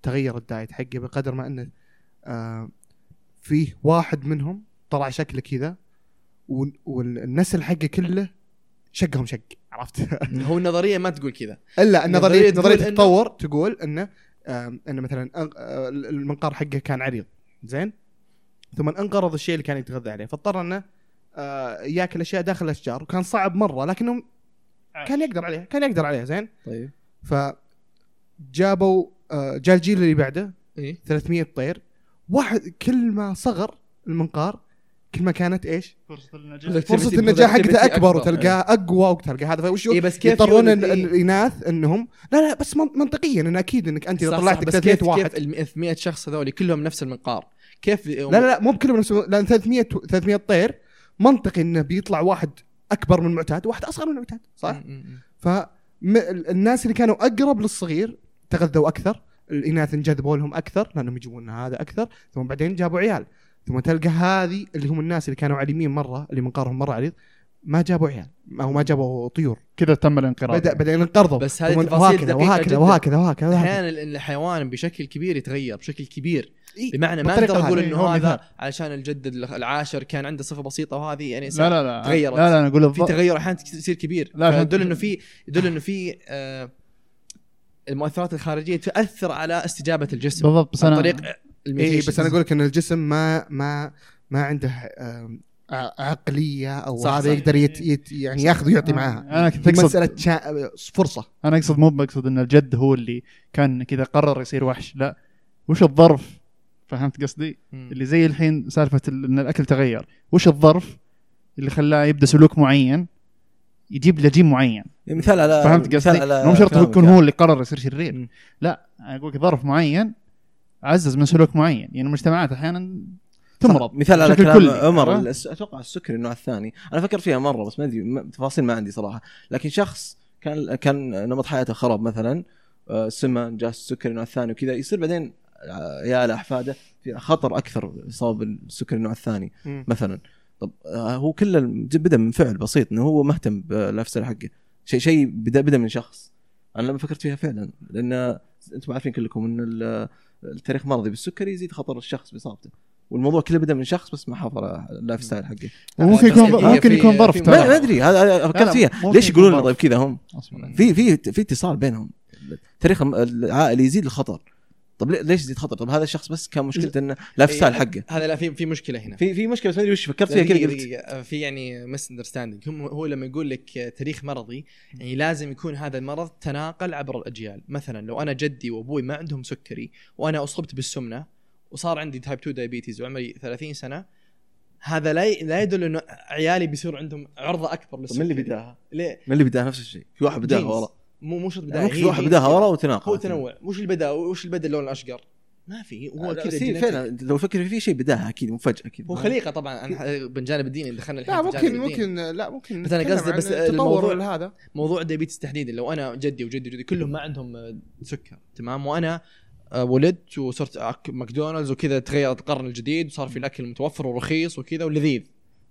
تغير ال diet حقه بقدر ما إنه آه فيه واحد منهم طلع شكله كذا وال- والنسل حقه كله شقهم شق عرفت؟ هو النظرية ما تقول كذا. إلا النظريه تقول نظرية إنه- التطور تقول إنه انه مثلا آه، المنقار حقه كان عريض. زين؟ ثم انقرض الشيء اللي كان يتغذى عليه. فاضطر إنه آه، ياكل أشياء داخل الأشجار. وكان صعب مرة لكنه كان يقدر عليها كان يقدر عليها. زين؟ طيب. ف جابوا آه، جاء الجيل اللي بعده. إيه. 300 طير. واحد كل ما صغر المنقار كل ما كانت إيش؟ فرصة النجاح فرصة النجاح حقته أكبر أكبر. وتلقاه أقوى وتلقى هذا فوش إيه بس كيف يضطرون إيه. الإناث انهم لا لا بس من- منطقيا إن أكيد إنك أنت إذا طلعت صح، بس 300 كيف واحد كيف ال 100 شخص هذول كلهم نفس المنقار كيف لا لا لا مو بكلهم نفس لأن 300 300 طير منطقي إنه بيطلع واحد أكبر من المعتاد وواحد أصغر من المعتاد صح؟ فالناس اللي كانوا أقرب للصغير تغذوا أكثر الإناث انجذبوا لهم أكثر لأنهم يجيبون لنا هذا أكثر ثم بعدين جابوا عيال ثم تلقى هذه اللي هم الناس اللي كانوا عالمين مرة اللي منقارهم مرة عريض ما جابوا عيال أو ما جابوا طيور. كذا تم الانقراض. بدا بعدين انقرضوا بس هذه تفاصيل وهكذا وهكذا. وهكذا وهكذا وهكذا. أحيانا ال- الحيوان بشكل كبير يتغير بشكل كبير. إيه، بمعنى ما أقدر أقول. إنه هو هذا مثال. علشان الجد العاشر كان عنده صفة بسيطة وهذه يعني لا لا لا. تغيرت. لا لا أنا أقول في تغير أحيانا يصير كبير. لا، يدل إنه في يدل إنه في آه، المؤثرات الخارجية تاثر على استجابة الجسم. بالضبط بس عن أنا طريق اي بس أنا أقول لك إن الجسم ما ما ما عنده ع- عقلية أو هذا. يقدر يت يت يعني ياخذ ويعطي معاها أنا كنت اقصد مسألة شا... فرصة. أنا أقصد مو بقصد إن الجد هو اللي كان كذا قرر يصير وحش لا. وش الظرف؟ فهمت قصدي؟ اللي زي الحين سالفة ال- إن الأكل تغير. وش الظرف اللي خلاه يبدأ سلوك معين يجيب له جين معين؟ يعني مثال على فهمت مثال قصدي؟ على مو شرط يكون يعني. هو اللي قرر يصير شرير. لا أنا أقول لك ظرف معين عزز من سلوك معين يعني المجتمعات أحيانا تمرض مثال على كلام. عمر أتوقع السكري النوع الثاني. أنا فكرت فيها مرة بس ما أدري تفاصيل ما عندي صراحة. لكن شخص كان كان نمط حياته خرب مثلا آه، سمن جاء السكري النوع الثاني وكذا يصير بعدين آه، عياله أحفاده في خطر أكثر اصابه بالسكري النوع الثاني مم. مثلا. طب آه، هو كله بدأ من فعل بسيط إنه هو مهتم بال life style حقه شيء شيء بدا بدأ من شخص. أنا لما فكرت فيها فعلا لأن أنتم عارفين كلكم إن ال- التاريخ مرضي بالسكري يزيد خطر الشخص باصابته والموضوع كله بدأ من شخص بس ما على ال life style حقه وممكن بس يكون ممكن يكون ظرف ترى. ما أدري هذا فكرت فيها ممكن ليش يقولون. طيب كذا هم. في في في اتصال بينهم تاريخ العائلي يزيد الخطر طب ليش يزيد خطر طب هذا الشخص بس كان مشكلته إنه ال life style حقه. هذا لا في في مشكلة هنا. في في مشكلة بس ما أدري وش فكرت فيها كذا قلت دقيقة. في يعني misunderstanding هو لما يقول لك تاريخ مرضي يعني لازم يكون هذا المرض تناقل عبر الأجيال. مثلا لو أنا جدي وأبوي ما عندهم سكري وأنا أصبت بالسمنة وصار عندي type 2 diabetes وعمري 30 سنة هذا لا لا يدل إنه عيالي بيصير عندهم عرضة أكبر للسكري من اللي بداها؟ ليه؟ من اللي بداها؟ نفس الشيء. في واحد بداها genes. مو مو شرط بداية يعني ممكن واحد بداها كذا. ورا وتناقل هو تنوع وش اللي بدا وش اللي بدا اللون الأشقر؟ ما في هو كذا. فعلا لو فكر في شيء بداها أكيد مو فجأة أكيد هو خليقة طبعا أنا بالجانب الديني دخلنا الحين لا ممكن. ممكن لا ممكن بس أنا نتكلم قصدي بس التطور الموضوع- هذا موضوع ال diabetes تحديدا لو أنا جدي وجدي وجدي كلهم ما عندهم آه، سكر تمام وأنا آه، ولدت وصرت أك- ماكدونالدز وكذا تغير القرن الجديد وصار في الأكل متوفر ورخيص وكذا ولذيذ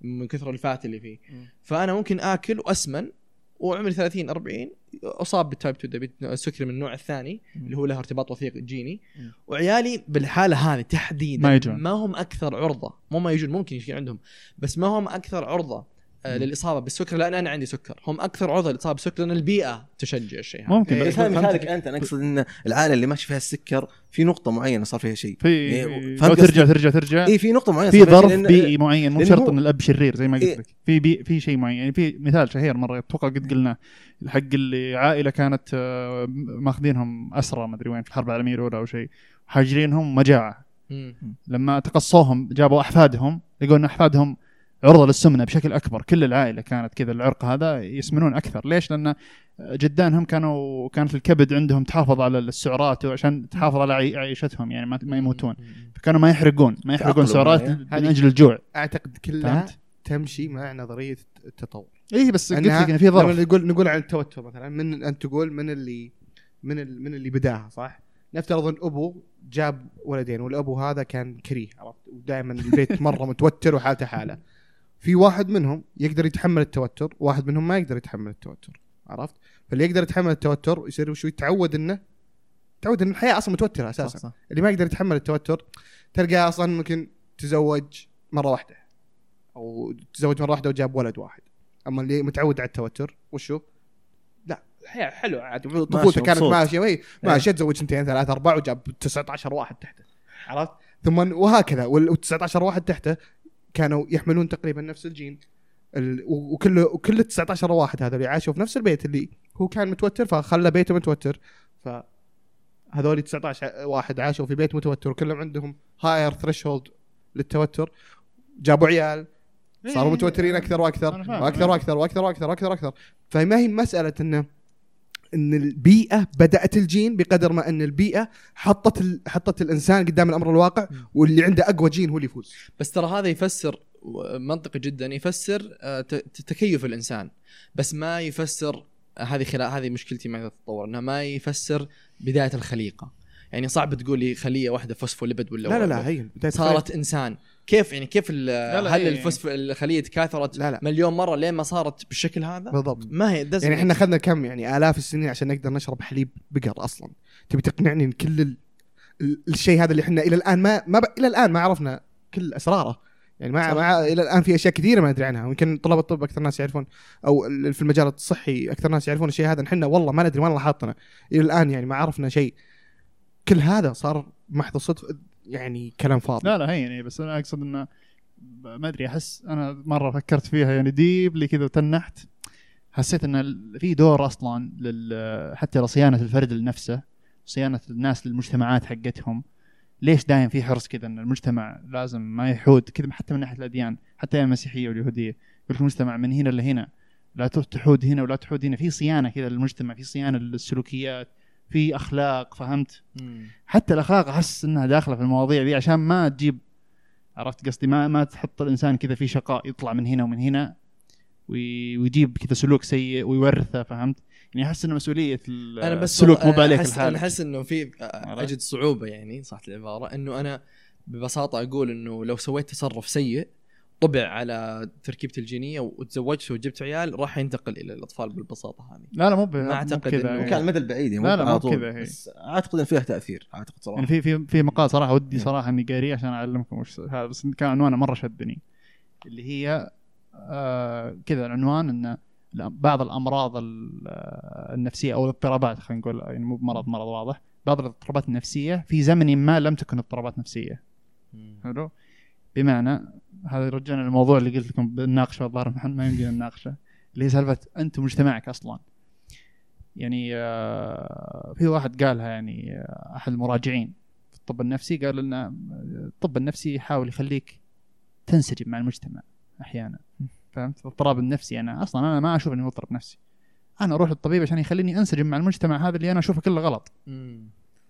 من كثر ال fat اللي فيه. فأنا ممكن آكل وأسمن وعمري 30 40 أصاب بال type 2 diabete- السكري من النوع الثاني اللي هو له ارتباط وثيق جيني مم. وعيالي بالحالة هذه تحديدا ما يجون. ما هم أكثر عرضة مو ما يجون ممكن يصير عندهم بس ما هم أكثر عرضة للإصابة بالسكر لأن أنا عندي سكر. هم أكثر عرضه للاصابه بالسكر لأن البيئة تشجع الشيء هذا. ممكن إيه، بس فهمت مثالك. أنت أنا أقصد إن العائلة اللي ماشي فيها السكر في نقطة معينة صار فيها شيء. في إيه، ترجع؟ ترجع ترجع. اي في نقطة معينة في صار فيها ظرف بيئي معين مو شرط ان الأب شرير زي ما قلت إيه. لك. في بي في شيء معين. يعني في مثال شهير مرة أتوقع قد قلناه. حق اللي عائلة كانت آه، ماخذينهم اسرى ما أدري وين في الحرب العالميه الأولى أو شيء. حاجرينهم مجاعة. مم. لما تقصوهم جابوا أحفادهم لقوا ان أحفادهم عرضة للسمنة بشكل أكبر. كل العائلة كانت كذا العرق هذا يسمنون أكثر. ليش؟ لأن جدانهم كانوا كانت الكبد عندهم تحافظ على السعرات وعشان تحافظ على عي- عيشتهم يعني ما, ما يموتون. فكانوا ما يحرقون ما يحرقون سعرات. من أجل الجوع. أعتقد كلها؟ تمشي مع نظرية التطور. اي بس قلت لك في ظرف. نقول نقول عن التوتر مثلا من أنت تقول من اللي من ال- من اللي بداها صح؟ نفترض إن أبو جاب ولدين والأبو هذا كان كريه عرفت؟ ودائما البيت مرة متوتر وحالته حالة. في واحد منهم يقدر يتحمل التوتر واحد منهم ما يقدر يتحمل التوتر عرفت فاللي يقدر يتحمل التوتر يصير وشو يتعود إنه تعود إن الحياة أصلا متوترة أساسا صح صح اللي ما يقدر يتحمل التوتر تلقاه أصلا ممكن تزوج مرة واحدة أو تزوج مرة واحدة وجاب ولد واحد أما اللي متعود على التوتر وشو؟ لا الحياة حلوة عادي طفولته كانت. ماشية وي ماشية تزوج اثنتين ثلاثة أربعة وجاب 19 واحد تحته عرفت؟ ثم وهكذا وال 19 واحد تحته كانوا يحملون تقريبا نفس الجين. وكل وكل ال 19 واحد هذول عاشوا في نفس البيت اللي هو كان متوتر فخلى بيته متوتر. ف هذول 19 واحد عاشوا في بيت متوتر وكلهم عندهم higher threshold للتوتر. جابوا عيال صاروا متوترين أكثر وأكثر. وأكثر وأكثر وأكثر وأكثر وأكثر وأكثر. فما هي مسألة إنه إن البيئة بدأت الجين بقدر ما إن البيئة حطت ال... حطت الإنسان قدام الأمر الواقع واللي عنده أقوى جين هو اللي يفوز. بس ترى هذا يفسر منطقي جدا يفسر آه، تكيف الإنسان. بس ما يفسر آه، هذه خلا هذه مشكلتي مع التطور إنه ما يفسر بداية الخليقة. يعني صعب تقول لي خلية واحدة فوسفوليبيد ولا لا لا لا هي صارت إنسان. كيف يعني كيف ال- لا، هل هي- الفوسف الخلية تكاثرت لا، لا. مليون مرة لين ما صارت بالشكل هذا؟ بالضبط. ما هي يعني إحنا أخذنا كم يعني آلاف السنين عشان نقدر نشرب حليب بقر أصلا. تبي تقنعني إن كل ال... ال- الشيء هذا اللي إحنا إلى الآن ما ما ب... إلى الآن ما عرفنا كل أسراره. يعني ما. ما إلى الآن في أشياء كثيرة ما ندري عنها. ويمكن طلاب الطب أكثر ناس يعرفون أو في المجال الصحي أكثر ناس يعرفون الشيء هذا. إحنا والله ما ندري ما لاحظنا إلى الآن يعني ما عرفنا شيء. كل هذا صار محض صدفه يعني كلام فاضي. لا لا هي يعني بس أنا أقصد إنه ما أدري أحس أنا مرة فكرت فيها يعني ديبلي كذا وتنحت حسيت ان في دور أصلا لل حتى لصيانه الفرد لنفسه صيانة الناس للمجتمعات حقتهم ليش دايم في حرص كذا إن المجتمع لازم ما يحود؟ كذا حتى من ناحية الأديان حتى المسيحية واليهودية يقول المجتمع من هنا لهنا لا تحود هنا ولا تحود هنا. في صيانة كذا للمجتمع في صيانة للسلوكيات في أخلاق فهمت مم. حتى الأخلاق أحس إنها داخلة في المواضيع دي عشان ما تجيب عرفت قصدي ما ما تحط الإنسان كذا في شقاء يطلع من هنا ومن هنا وي- ويجيب كذا سلوك سيء ويورثه فهمت؟ يعني أحس ان مسؤولية أنا بس السلوك مو بعليك أحس أنا الحال أحس إنه في؟ أجد صعوبة يعني صح العبارة إنه أنا ببساطة أقول إنه لو سويت تصرف سيء طبع على تركيبتي الجينية وتزوجت وجبت عيال راح ينتقل إلى الأطفال بالبساطة هذه لا لا مو ب- ما مو أعتقد كذا إنه يعني. على المدى البعيد يعني لا، لا، مو. كذا هي. بس أعتقد إن فيها تأثير أعتقد صراحة يعني في في في مقال صراحة ودي. صراحة إني قاريه عشان أعلمكم وش هذا بس كان عنوانه مرة شدني اللي هي آه كذا العنوان إن لا- بعض الأمراض ال- آه، النفسية أو الاضطرابات خلينا نقول يعني مو بمرض مرض واضح بعض الاضطرابات النفسية في زمن ما لم تكن اضطرابات نفسية حلو بمعنى هذا يرجعنا للموضوع اللي قلت لكم بنناقشه الظاهر ما- يمدينا نناقشه اللي هي سالفة انت ومجتمعك أصلا. يعني آه، في واحد قالها يعني آه، أحد المراجعين في الطب النفسي قال إن آه، الطب النفسي يحاول يخليك تنسجم مع المجتمع أحيانا. فهمت؟ الاضطراب النفسي. أنا أصلا أنا ما أشوف إني مضطرب نفسي. أنا أروح للطبيب عشان يخليني أنسجم مع المجتمع هذا اللي أنا أشوفه كله غلط.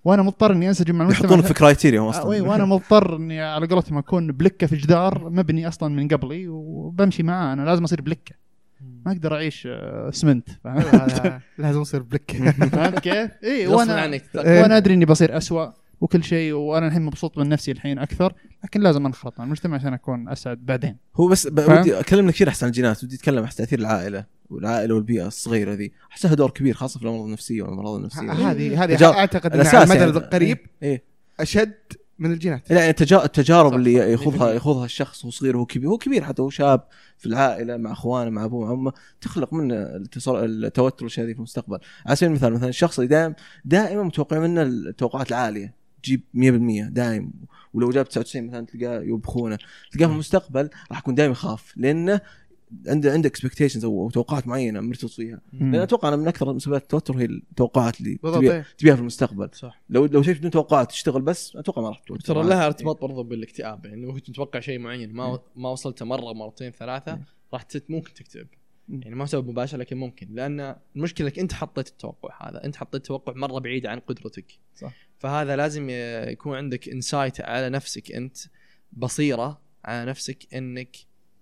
وأنا مضطر إني أنسجم مع المجتمع. يحطونك في كرايتيريا هم آه، أصلا. وأنا مضطر إني على قولتهم أكون بلكة في جدار مبني أصلا من قبلي وبمشي معاه. أنا لازم أصير بلكة. ما أقدر أعيش آه، هذا لازم يصير بلك فهمت كيف؟ اي وأنا إيه. وأنا أدري إني بصير أسوأ وكل شيء وأنا الحين مبسوط من نفسي الحين أكثر لكن لازم أنخرط مع المجتمع عشان أكون أسعد بعدين. هو بس؟ ودي اكلمنا كثير أحسن عن الجينات ودي أتكلم عن تأثير العائلة. والعائلة والبيئة الصغيرة ذي. أحسها دور كبير خاصة في الأمراض النفسية والأمراض النفسية. هذه هذه أعتقد إنها على يعني. المدى القريب إيه أشد من الجينات. يعني التجا- التجارب اللي يخوضها 100%. يخوضها الشخص وهو صغير وهو كبير. هو كبير حتى هو شاب في العائلة مع أخوانه مع أبوه مع أمه. تخلق منه التصر- التوتر والاشياء هذه في المستقبل. على سبيل المثال مثلا الشخص اللي دائما دائما متوقع منه التوقعات العالية. تجيب 100% دائم ولو جاب 99 مثلا تلقاه يوبخونه. تلقاه في المستقبل راح يكون دائما يخاف لأنه عنده عنده اكسبكتيشنز أو توقعات معينة مرتبط فيها. لأن أتوقع أنا من أكثر مسببات التوتر هي التوقعات اللي بالضبط تبيها, إيه. تبيها في المستقبل. صح. لو لو شيء بدون توقعات تشتغل بس أتوقع ما راح تتوتر. ترى لها ارتباط برضو بالاكتئاب يعني ممكن تتوقع شيء معين ما ما وصلته مرة مرتين ثلاثة. راح تت ممكن تكتئب. يعني ما سبب مباشر لكن ممكن. لأن المشكلة إنك أنت حطيت التوقع هذا. أنت حطيت توقع مرة بعيد عن قدرتك. صح. فهذا لازم يكون عندك انسايت على نفسك أنت بصيرة على نفسك إنك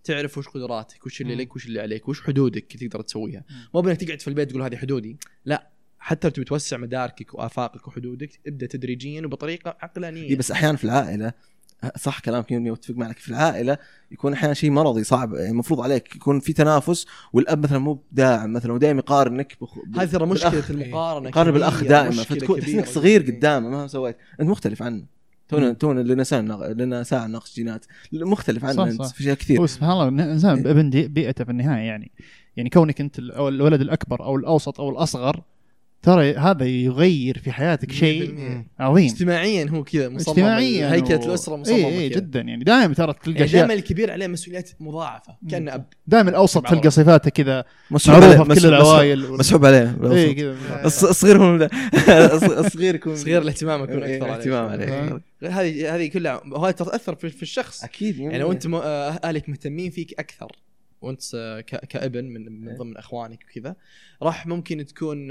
تعرف وش قدراتك وش اللي. لك وش اللي عليك وش حدودك تقدر تسويها. مو بإنك تقعد في البيت تقول هذه حدودي لا حتى لو تبي توسع مداركك وآفاقك وحدودك ابدأ تدريجيا وبطريقة عقلانية اي بس أحيانا في العائلة صح كلامك يوني وأتفق معك في العائلة يكون أحيانا شيء مرضي صعب يعني المفروض عليك يكون في تنافس والأب مثلا مو داعم مثلا ودائما يقارنك بخ... هذه ترى مشكلة. المقارنة يقارن بالأخ دائما فتكون تحس إنك صغير. قدامه مهما سويت أنت مختلف عنه تونا تونا لنا ساعه لنا ساعه ناقش جينات. مختلف عنه أنت. في اشياء كثير. سبحان الله الانسان ابن دي- بيئته في النهاية يعني. يعني كونك أنت الولد الأكبر أو الأوسط أو الأصغر ترى هذا يغير في حياتك شيء 100%. عظيم. اجتماعيا هو كذا مصمم. اجتماعيا هيكلة و- الأسرة مصممة اي اي كذا. جدا يعني. دائما ترى تلقى يعني دائما الكبير عليه مسؤوليات مضاعفة. كأنه أب. دائما الأوسط تلقى صفاته كذا مسحوب معروفة عليه في كل مسحوب- العوائل مسحوب عليه اي كذا. الص- الصغير هو الصغير يكون صغير الاهتمام يكون إيه، أكثر اهتمام عليه. عليه هذه هذه كلها وهذه تأثر في, الشخص. أكيد يعني لو أنت أهلك مهتمين فيك أكثر وأنت كابن من من إيه. ضمن أخوانك وكذا راح ممكن تكون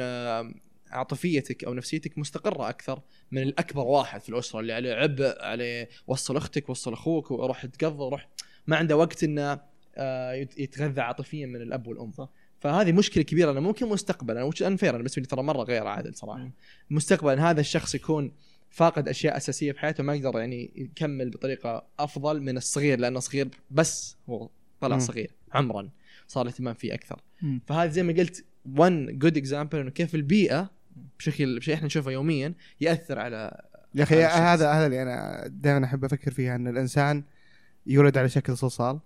عاطفيتك أو نفسيتك مستقرة أكثر من الأكبر واحد في الأسرة اللي عليه عبء عليه وصل أختك وصل أخوك وروح تقضى وروح ما عنده وقت إنه آه، يت- يتغذى عاطفيا من الأب والأم صح. فهذه مشكلة كبيرة أنا ممكن مستقبلا وش انفير أنا بالنسبة لي ترى مرة غير عادل صراحة. مستقبلا هذا الشخص يكون فاقد أشياء أساسية في حياته ما يقدر يعني يكمل بطريقة أفضل من الصغير لأنه صغير بس هو طلع. صغير عمرا صار الاهتمام فيه أكثر. فهذا زي ما قلت one good example إنه كيف البيئة بشكل بشيء إحنا نشوفه يوميا يأثر على يا أخي هذا. هذا اللي أنا دائما أحب أفكر فيها إن الإنسان يولد على شكل صلصال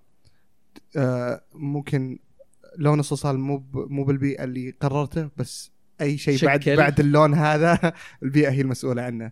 آه، ممكن لون الصلصال مو ب- مو بالبيئة اللي قررته بس أي شيء بعد شكل. بعد اللون هذا البيئة هي المسؤولة عنه.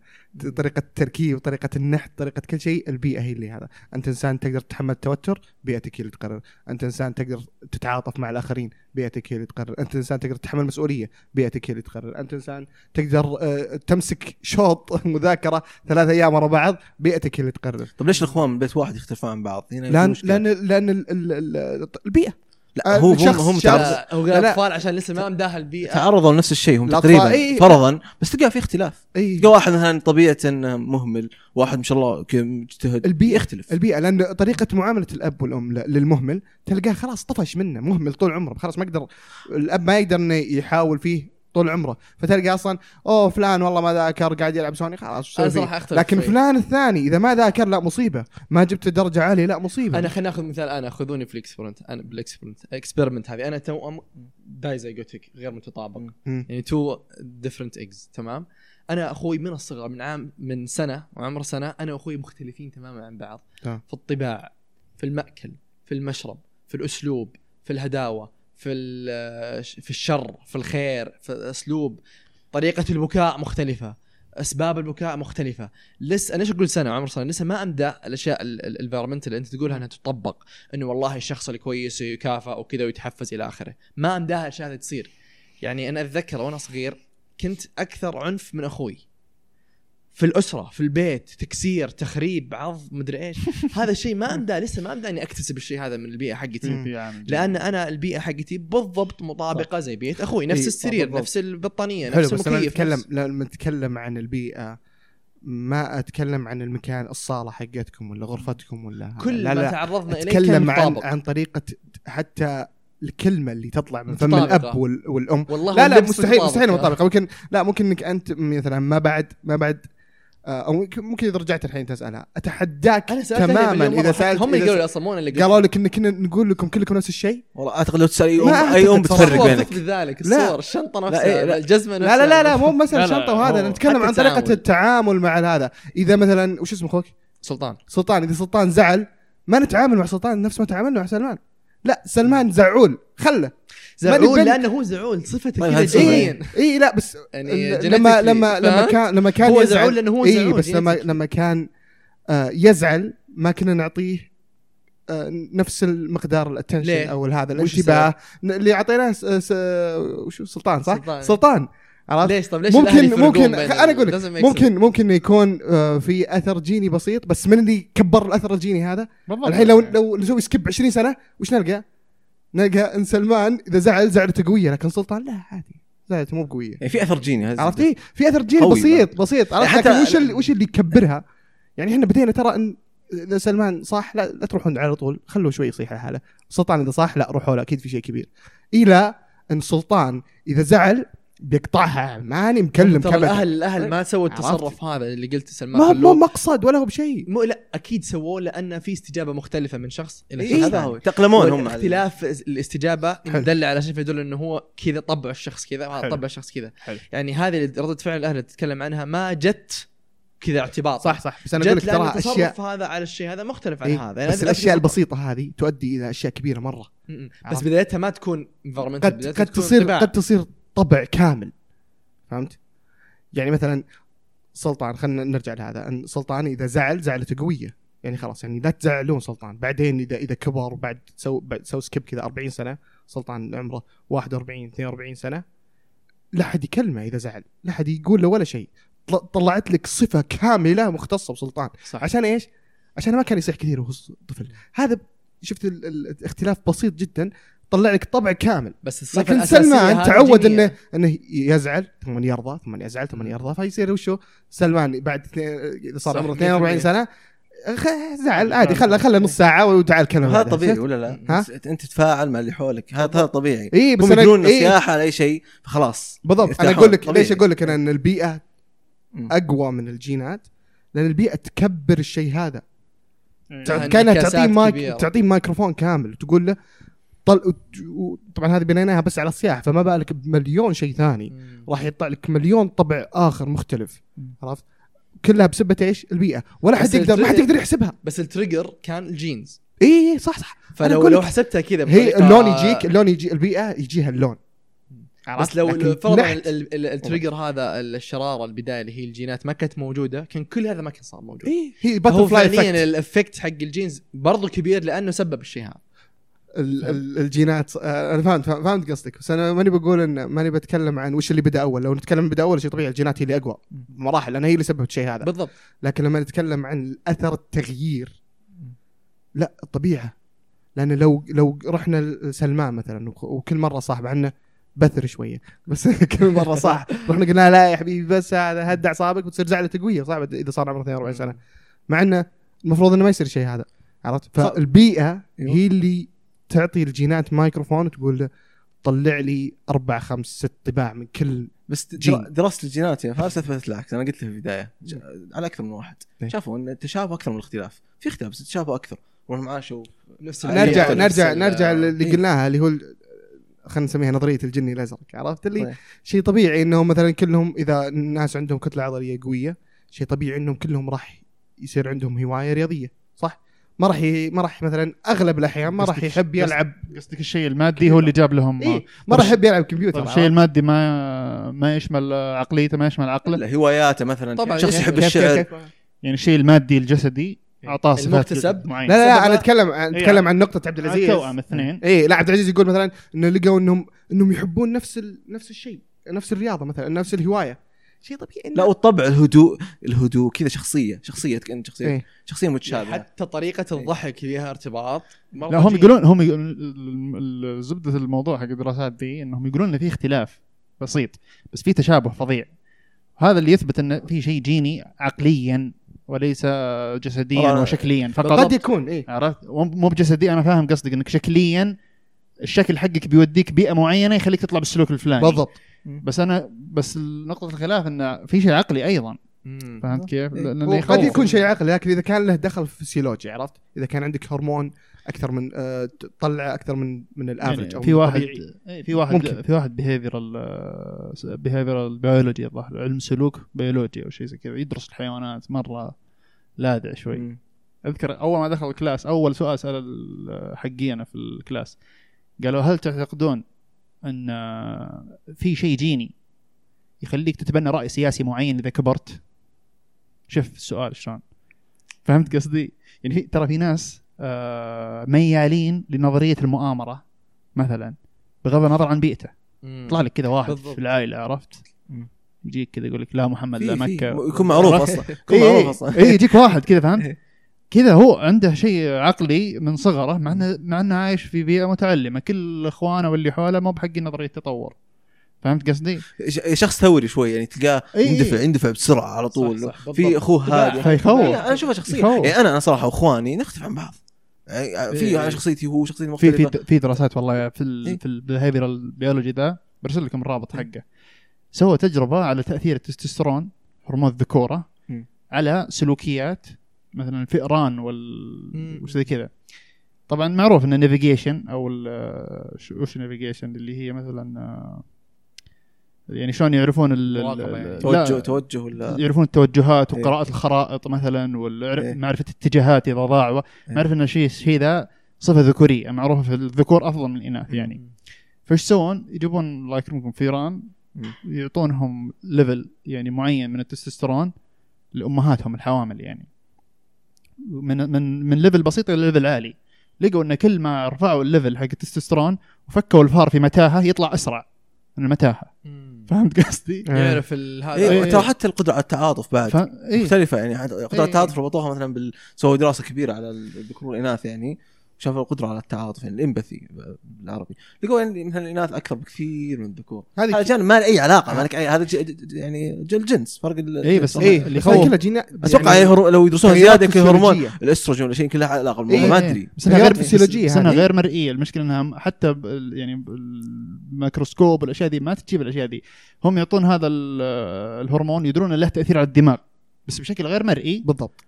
طريقة التركيب طريقة النحت طريقة كل شيء البيئة هي اللي هذا. أنت إنسان تقدر تتحمل التوتر بيئتك هي اللي تقرر. أنت إنسان تقدر تتعاطف مع الآخرين بيئتك هي اللي تقرر. أنت إنسان تقدر تتحمل مسؤوليه بيئتك هي اللي تقرر. أنت إنسان تقدر آه، تمسك شوط مذاكرة ثلاث أيام ورا بعض بيئتك هي اللي تقرر. طيب ليش الإخوان من بيت واحد يختلفون عن بعض؟ هنا لأن. لأن لأن ال- ال- ال- البيئة. لا آه، هو هم هم شخص- تعرض- لا، هو لا، لا. الاطفال عشان لسه ما مداها البيئه تعرضوا لنفس الشيء هم تقريبا إيه. فرضا بس تلقى في اختلاف اي تلقى واحد مثلا طبيعة مهمل واحد ما شاء الله مجتهد البيئة. يختلف البيئة لأن طريقة معاملة الأب والأم للمهمل تلقاه خلاص طفش منه مهمل طول عمره خلاص ما يقدر الأب ما يقدر إنه يحاول فيه طول عمره. فتلقى أصلا أوه فلان والله ما ذاكر قاعد يلعب سوني. خلاص لكن شوي. فلان الثاني إذا ما ذاكر لا مصيبة. ما جبت درجة عالية لا مصيبة. أنا خلينا ناخذ مثال أنا خذوني في ال experiment أنا بال experiment experiment هذه. أنا توأم dizygotic غير متطابق. يعني two different eggs تمام؟ أنا أخوي من الصغر من عام من سنة وعمر سنة أنا وأخوي مختلفين تماما عن بعض. تمام. في الطباع في المأكل في المشرب في الأسلوب في الهداوة. في في الشر في الخير في الاسلوب طريقة البكاء مختلفة أسباب البكاء مختلفة. لسه إيش أقول سنة عمر سنة؟ لسه ما أمدى الأشياء ال environment اللي أنت تقولها إنها تطبق إنه والله الشخص الكويس يكافئ وكذا ويتحفز إلى آخره. ما أمداها الأشياء هذه تصير. يعني أنا أتذكر وأنا صغير كنت أكثر عنف من أخوي. في الأسرة في البيت تكسير تخريب عض مدري إيش. هذا الشيء ما امدى لسه ما امدى إني أكتسب الشيء هذا من البيئة حقتي. لأن أنا البيئة حقتي بالضبط مطابقة زي بيئة أخوي نفس إي، السرير. نفس البطانيه حلو نفس بس لما المكيف نتكلم لما نتكلم عن البيئة ما أتكلم عن المكان الصالة حقتكم ولا غرفتكم ولا. كل لا ما لا تعرضنا إليه أتكلم عن عن طريقة حتى الكلمة اللي تطلع من فم. الاب وال- والأم. والله لا لا مستحيل مستحيل مطابقه ممكن لا ممكن إنك أنت مثلا ما بعد ما بعد أو ممكن- إذا رجعت الحين تسالها أتحداك سألت تماما إذا سالت هم قالوا أصلا مو أنا اللي قالوا لك ان كنا نقول لكم كلكم نفس الشيء. والله أعتقد لو تسأل أي ام أي أم بتفرق بينك. تثبت ذلك لا. الصور الشنطة لا، نفسها إيه، لا. الجزمة لا نفسها لا لا لا مو مساله لا، لا، شنطة وهذا نتكلم عن طريقة التعامل. التعامل مع هذا. إذا مثلا وش اسمه أخوك؟ سلطان. سلطان. إذا سلطان زعل ما نتعامل مع سلطان نفس ما تعاملنا مع سلمان. لا سلمان زعول. خله. زعول لأنه هو زعول صفته طيب كذا. جينيا اي اي لا بس يعني لما لما لما؟ كان لما كان هو يزعل زعول لأنه هو اي زعول بس لما. لما كان آه يزعل ما كنا نعطيه آه نفس المقدار ال attention؟ أو هذا الانتباه اللي اعطيناه س- س- وشو سلطان صح؟ سلطان. سلطان عرفت؟ ليش طب ليش ممكن ممكن أنا أقول لك. ممكن ممكن يكون آه في أثر جيني بسيط بس من اللي كبر الأثر الجيني هذا بالضبط الحين لو لو نسوي skip 20 سنة وش نلقى؟ نلقى إن سلمان إذا زعل زعلته قوية لكن سلطان لا عادي. زعلته مو بقوية. يعني في أثر جيني عرفت إيه؟ في أثر جيني بسيط بسيط. عرفت؟ حتى- لكن وش اللي وش اللي يكبرها؟ يعني إحنا بدينا ترى إن اذا سلمان صح لا لا تروحون على طول. خلوه شوي يصيح على حاله سلطان إذا صح لا روحوا له أكيد في شيء كبير. إلى إن سلطان إذا زعل بيقطعها ماني مكلم ترى كبد الاهل الأهل ما سووا؟ التصرف هذا اللي قلت سلمان ما هو مو مقصد ولا هو بشيء مو لا أكيد سووه لأن في استجابة مختلفة من شخص إلى إيه، شخص هذا. هو يتأقلمون هم على- اختلاف الاستجابة حلو. دل على شيء فيدل إنه هو كذا طبع الشخص كذا. طبع الشخص كذا. يعني هذه ردة فعل الأهل اللي تتكلم عنها ما جت كذا اعتباط صح صح بس أنا أقول لك ترى التصرف اشياء هذا على الشيء هذا مختلف عن إيه، هذا يعني بس الاشياء. البسيطة هذه تؤدي إلى أشياء كبيرة مرة م- م. بس؟ بدايتها ما تكون قد قد تصير. قد تصير طبع كامل. فهمت؟ يعني مثلا سلطان خلينا نرجع لهذا. أن سلطان إذا زعل زعلته قوية. يعني خلاص يعني لا تزعلون سلطان. بعدين إذا إذا كبر بعد سو بعد سو skip كذا 40 سنة سلطان عمره 41 42 سنة لا حد يكلمه إذا زعل. لا حد يقول له ولا شيء. طل- طلعت لك صفة كاملة مختصة بسلطان. صح. عشان إيش؟ عشان ما كان يصيح كثير وهو طفل. هذا شفت ال- ال- الاختلاف بسيط جدا. طلع لك طبع كامل بس الصفة لكن سلمان هذه تعود. انه إنه يزعل ثم يرضى ثم يزعل ثم يرضى فيصير وشو سلمان بعد اثنين- إذا صار عمره 42 100%. سنة خ- زعل عادي خله خله نص ساعة وتعال كلم هذا. طبيعي؟ ولا لا؟ ها؟ أنت تتفاعل مع اللي حولك هذا هذا طبيعي اي بس هم أنا يقولون إيه سياحه على أي شيء فخلاص بالضبط أنا. أقول لك طبيعي. ليش أقول لك أنا إن البيئة. أقوى من الجينات لأن البيئة تكبر الشيء هذا إيه. كانها تعطيه مايك. تعطيه مايكروفون كامل وتقول له طل... طبعا هذه بنيناها بس على الصياح فما بالك بمليون شيء ثاني. راح يطلع لك مليون طبع آخر مختلف. عرفت؟ كلها بسبة إيش؟ البيئة. ولا حد يقدر ما حد ال trigger- يقدر يحسبها. بس ال trigger كان ال genes. اي إي، صح صح. فلو لو حسبتها كذا هي اللون يجيك اللون يجي البيئة يجيها اللون. بس لو فرضا التريجر هذا الشرارة البدايه اللي هي الجينات ما كانت موجودة كان كل هذا ما كان صار موجود. اي هي butterfly effect ال effect حق ال genes برضو كبير لأنه سبب الشيء هذا. الجينات. آه، أنا فهمت فهمت قصدك. بس أنا ماني بقول إن ماني بتكلم عن وش اللي بدأ أول. لو نتكلم بدأ أول شيء طبيعي الجينات هي اللي أقوى. بمراحل لأن هي اللي سببت الشيء هذا. بالضبط. لكن لما نتكلم عن اثر التغيير لا الطبيعه لأن لو لو رحنا لسلمان مثلا وك- وكل مرة صاحب عنا بثر شوية. بس كل مرة صح رحنا قلنا لا يا حبيبي بس هذا هد اعصابك وتصير زعلته قويه صعب إذا صار عمره 42 سنة. مع إنه المفروض إنه ما يصير شيء هذا. عرفت؟ فالبيئة أيوه. هي اللي تعطي الجينات مايكروفون وتقول له طلع لي أربع خمس ست طباع من كل بس دراسة الجينات يا فارس اثبتت العكس. أنا قلت في البداية على أكثر من واحد. إيه. شافوا إن التشابه أكثر من الاختلاف. في اختلاف بس التشابه أكثر. ونحن عاشوا نفس نرجع نرجع نرجع اللي إيه. قلناها اللي هو خلينا نسميها نظرية الجني الأزرق عرفت؟ اللي طيب. شيء طبيعي إنهم مثلا كلهم إذا الناس عندهم كتلة عضلية قوية شيء طبيعي إنهم كلهم راح يصير عندهم هواية رياضية صح؟ ما راح ي... ما راح مثلا أغلب الأحيان ما راح يحب يلعب. قصدك الشيء المادي هو اللي جاب لهم إيه ما راح يحب يلعب كمبيوتر؟ الشيء المادي ما ما يشمل عقليته ما يشمل عقله؟ هواياته مثلا. طبعاً، شخص إيه. يحب الشعر. كيف- كيف؟ يعني الشيء المادي الجسدي أعطاه صفات. معينه لا لا لا أنا اتكلم عن إيه، أتكلم عن نقطة عبد العزيز. التوأم اثنين إيه لا عبد العزيز يقول مثلا إنه لقوا انهم إنهم يحبون نفس ال... نفس الشيء نفس الرياضة مثلا نفس الهواية. شيء طبيعي لا والطبع الهدوء الهدوء كذا شخصية شخصية كأن شخصيه إيه. شخصية متشابهة. حتى طريقة الضحك فيها ارتباط. لا هم. يقولون هم يقولون- ال- ال- زبدة الموضوع حق الدراسات دي إنهم يقولون انه في اختلاف بسيط بس في تشابه فظيع. هذا اللي يثبت انه في شيء جيني عقليا وليس جسديا وشكليا. قد فقط يكون إيه. عرفت؟ مو مو بجسدي أنا فاهم قصدك إنك شكليا الشكل حقك بيوديك بيئة معينة يخليك تطلع بالسلوك الفلاني بالضبط بس أنا بس نقطة الخلاف انه في شيء عقلي أيضا. فهمت كيف؟ إيه. لأنه قد. يكون شيء عقلي لكن إذا كان له دخل فسيولوجي عرفت؟ إذا كان عندك هرمون أكثر من آه، تطلع أكثر من من الافرج يعني أو في واحد. إيه، في واحد ممكن. في واحد behavioral behavioral biology الظاهر علم سلوك بيولوجي أو شيء زي كذا يدرس الحيوانات مرة لاذع شوي مم. أذكر أول ما دخل ال class أول سؤال سأل ال- حقينا في ال class قالوا هل تعتقدون أن في شيء جيني يخليك تتبنى رأي سياسي معين إذا كبرت؟ شوف السؤال شلون فهمت قصدي؟ يعني في ترى في ناس آه، ميالين لنظرية المؤامرة مثلا بغض النظر عن بيئته. يطلع لك كذا واحد بالضبط. في العائلة عرفت؟ يجيك كذا يقول لك لا محمد لا مكة يكون معروف أصلا يكون اي معروف اي أصلا إي، يجيك واحد كذا فهمت إيه. كذا هو عنده شيء عقلي من صغره مع انه مع إنه عايش في بيئة متعلمة كل إخوانه واللي حوله مو بحق نظريه التطور فهمت قصدي؟ ش- شخص ثوري شوي يعني تلقاه. يندفع يندفع بسرعة على طول صح، بالضبط. في أخوه هادي فيخوف. لا، أنا اشوفها شخصية. يعني أنا أنا صراحة وإخواني نختلف عن بعض يعني في إيه. أنا شخصيتي هو شخصيتي في في مختلفة في دراسات والله في ال إيه. في ال behavioral biology ذا برسل لكم الرابط حقه سوى تجربة على تأثير التستوستيرون هرمون الذكورة. على سلوكيات مثلا الفئران. وال وش زي كذا طبعا معروف إن ال navigation أو ال- شو- وش ال navigation اللي هي مثلا آه، يعني شلون يعرفون ال- يعني. لا، توجه توجه ولا يعرفون التوجهات إيه. وقراءة الخرائط مثلا. ومعرفة اتجاهات إذا ضاعوا إيه. معرفة إن الشيء الشيء ذا صفة ذكورية معروفة في الذكور أفضل من الإناث يعني فايش يسوون؟ يجيبون الله يكرمكم فيران. يعطونهم level يعني معين من التستوستيرون لأمهاتهم الحوامل يعني من من من level بسيط إلى level عالي لقوا إن كل ما رفعوا ال level حق التستوستيرون وفكوا الفار في متاهة يطلع أسرع من المتاهة. فهمت قصدي؟ يعرف ال- هذا إيه إيه. ترى حتى القدرة على التعاطف بعد ف... إيه؟ مختلفة يعني قدرة إيه. التعاطف ربطوها مثلا بال... سووا دراسة كبيرة على الذكور والاناث يعني شافوا القدره على التعاطف يعني الإمباثي بالعربي لقوا يعني مثلا الإناث أكثر بكثير من الذكور. هذه هذا جانب ما له أي علاقة ما لك أي هذا يعني الجنس فرق ال... إيه، بس إيه اللي جينا أتوقع يعني هرو... لو يدرسون زيادة يمكن هرمون. الأستروجين ولا شيء كلها علاقة بالموضوع إيه. ما إيه. أدري. بس انها غير فسيولوجية بس انها. غير مرئية. المشكلة إنها حتى يعني بالميكروسكوب والأشياء دي ما تجيب الأشياء دي. هم يعطون هذا ال- الهرمون يدرون له تأثير على الدماغ. بس بشكل غير مرئي بالضبط.